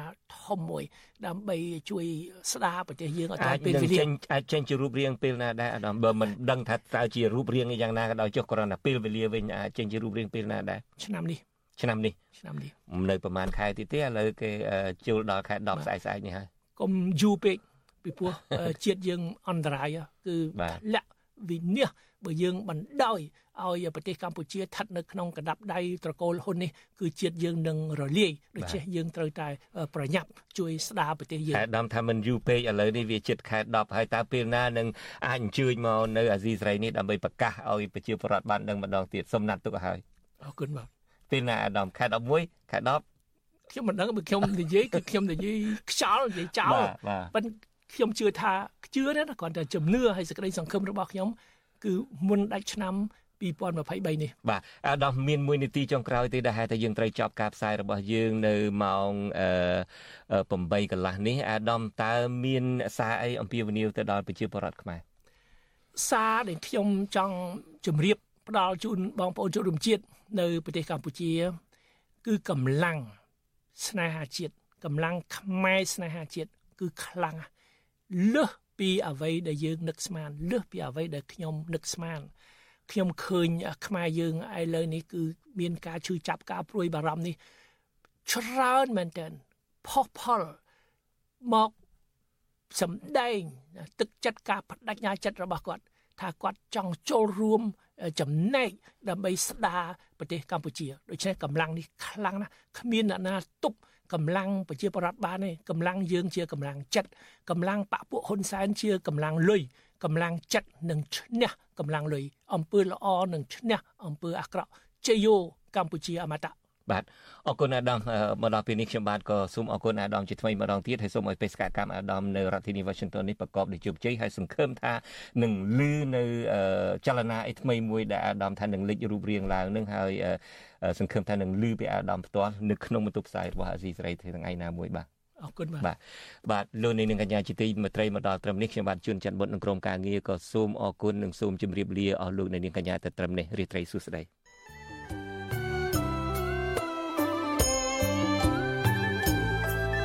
ធំមួយ ដើម្បីជួយស្ដារប្រទេសយើងឲ្យទៅពេលវេលាអាចចេញជារូបរាងពេលណាដែរអាដាមបើមិនដឹងថាតើជារូបរាងយ៉ាងណាក៏ដោយចុះគ្រាន់តែពេលវេលាវិញអាចចេញជារូបរាងពេលណាដែរឆ្នាំនេះឆ្នាំនេះឆ្នាំនេះនៅប្រហែលខែទៀតទេឥឡូវគេជួលដល់ខែ10ស្អែកស្អែកនេះហើយកុំយូរពេកពីព្រោះជាតិយើងអន្តរាយគឺធ្លាក់ វិនិច្ឆ័យបើយើងបណ្ដោយឲ្យប្រទេសកម្ពុជាស្ថិតនៅក្នុងកណ្ដាប់ដៃត្រកូលហ៊ុននេះគឺជាតិយើងនឹងរលាយដូច្នេះយើងត្រូវតែប្រញាប់ជួយស្ដារប្រទេសយើងខែ10ថាមិនយូរពេកឥឡូវនេះវាជិតខែ10ហើយតើពេលណានឹងអាចអញ្ជើញមកនៅអាស៊ីសេរីនេះដើម្បីប្រកាសឲ្យប្រជាពលរដ្ឋបានដឹងម្ដងទៀតសូមណាត់ទុកឲ្យហើយអរគុណបាទពេលណាអាដាមខែ11ខែ10ខ្ញុំមិនដឹងបើខ្ញុំនិយាយគឺខ្ញុំនិយាយខ្យល់និយាយចោលប៉ុន្តែ ខ្ញុំជឿថាជឿណាគ្រាន់តែជំនឿហើយសេចក្តីសង្ឃឹមរបស់ខ្ញុំគឺមុនដាច់ឆ្នាំ2023នេះបាទអាដាមមានមួយនាទីចុងក្រោយទេដែលហេតុតែយើងត្រូវចប់ការផ្សាយរបស់យើងនៅម៉ោង8កន្លះនេះអាដាមតើមានសារអីអំពាវនាវទៅដល់ប្រជាពលរដ្ឋខ្មែរសារដែលខ្ញុំចង់ជម្រាបផ្ដល់ជូនបងប្អូនជនរួមជាតិនៅប្រទេសកម្ពុជា គឺកម្លាំងស្នេហាជាតិកម្លាំងខ្មែរស្នេហាជាតិគឺខ្លាំង លើសពីអ្វីដែលយើងនឹកស្មានលើសពីអ្វីដែលខ្ញុំនឹកស្មានខ្ញុំឃើញខ្មែរយើងឥឡូវនេះគឺមានការឈឺចាប់ការព្រួយបារម្ភនេះច្រើនមែនទែនផុសផុលមកសំដែងទឹកចិត្តការបដិញ្ញាចិត្តរបស់គាត់ ថាគាត់ចង់ចូលរួមចំណែកដើម្បីស្ដារប្រទេសកម្ពុជាដូច្នេះកម្លាំងនេះខ្លាំងណាស់គ្មានអ្នកណាទប់ កម្លាំងប្រជាប្រដ្ឋបានទេកម្លាំងយើងជាកម្លាំងចិត្តកម្លាំងបពពួកហ៊ុនសែនជាកម្លាំងលុយកម្លាំងចិត្តនឹងឈ្នះកម្លាំងលុយអំពើល្អនឹងឈ្នះអំពើអាក្រក់ជយោកម្ពុជាអមតៈ បាទអរគុណអាដាមមកដល់ពេលនេះខ្ញុំបាទក៏សូមអរគុណអាដាមជាថ្មីម្ដងទៀតហើយសូមឲ្យបេសកកម្មអាដាមនៅរដ្ឋធានី Washington នេះប្រកបដោយជោគជ័យហើយសង្ឃឹមថានឹងលឺនៅចលនាអីថ្មីមួយដែលអាដាមថានឹងលេចរូបរាងឡើងនឹងហើយសង្ឃឹមថានឹងលឺពីអាដាមផ្ទាល់នៅក្នុងបន្ទប់ផ្សាយរបស់អាស៊ីសេរីថ្ងៃណាមួយបាទអរគុណបាទបាទបាទលោកនាងកញ្ញាជាទីមេត្រីមកដល់ត្រឹមនេះខ្ញុំបាទជួនច័ន្ទបុតនឹងក្រុមការងារក៏សូមអរគុណនិងសូមជម្រាបលាអស់លោកនាងកញ្ញាទៅត្រឹមនេះរាត្រីសួស្តី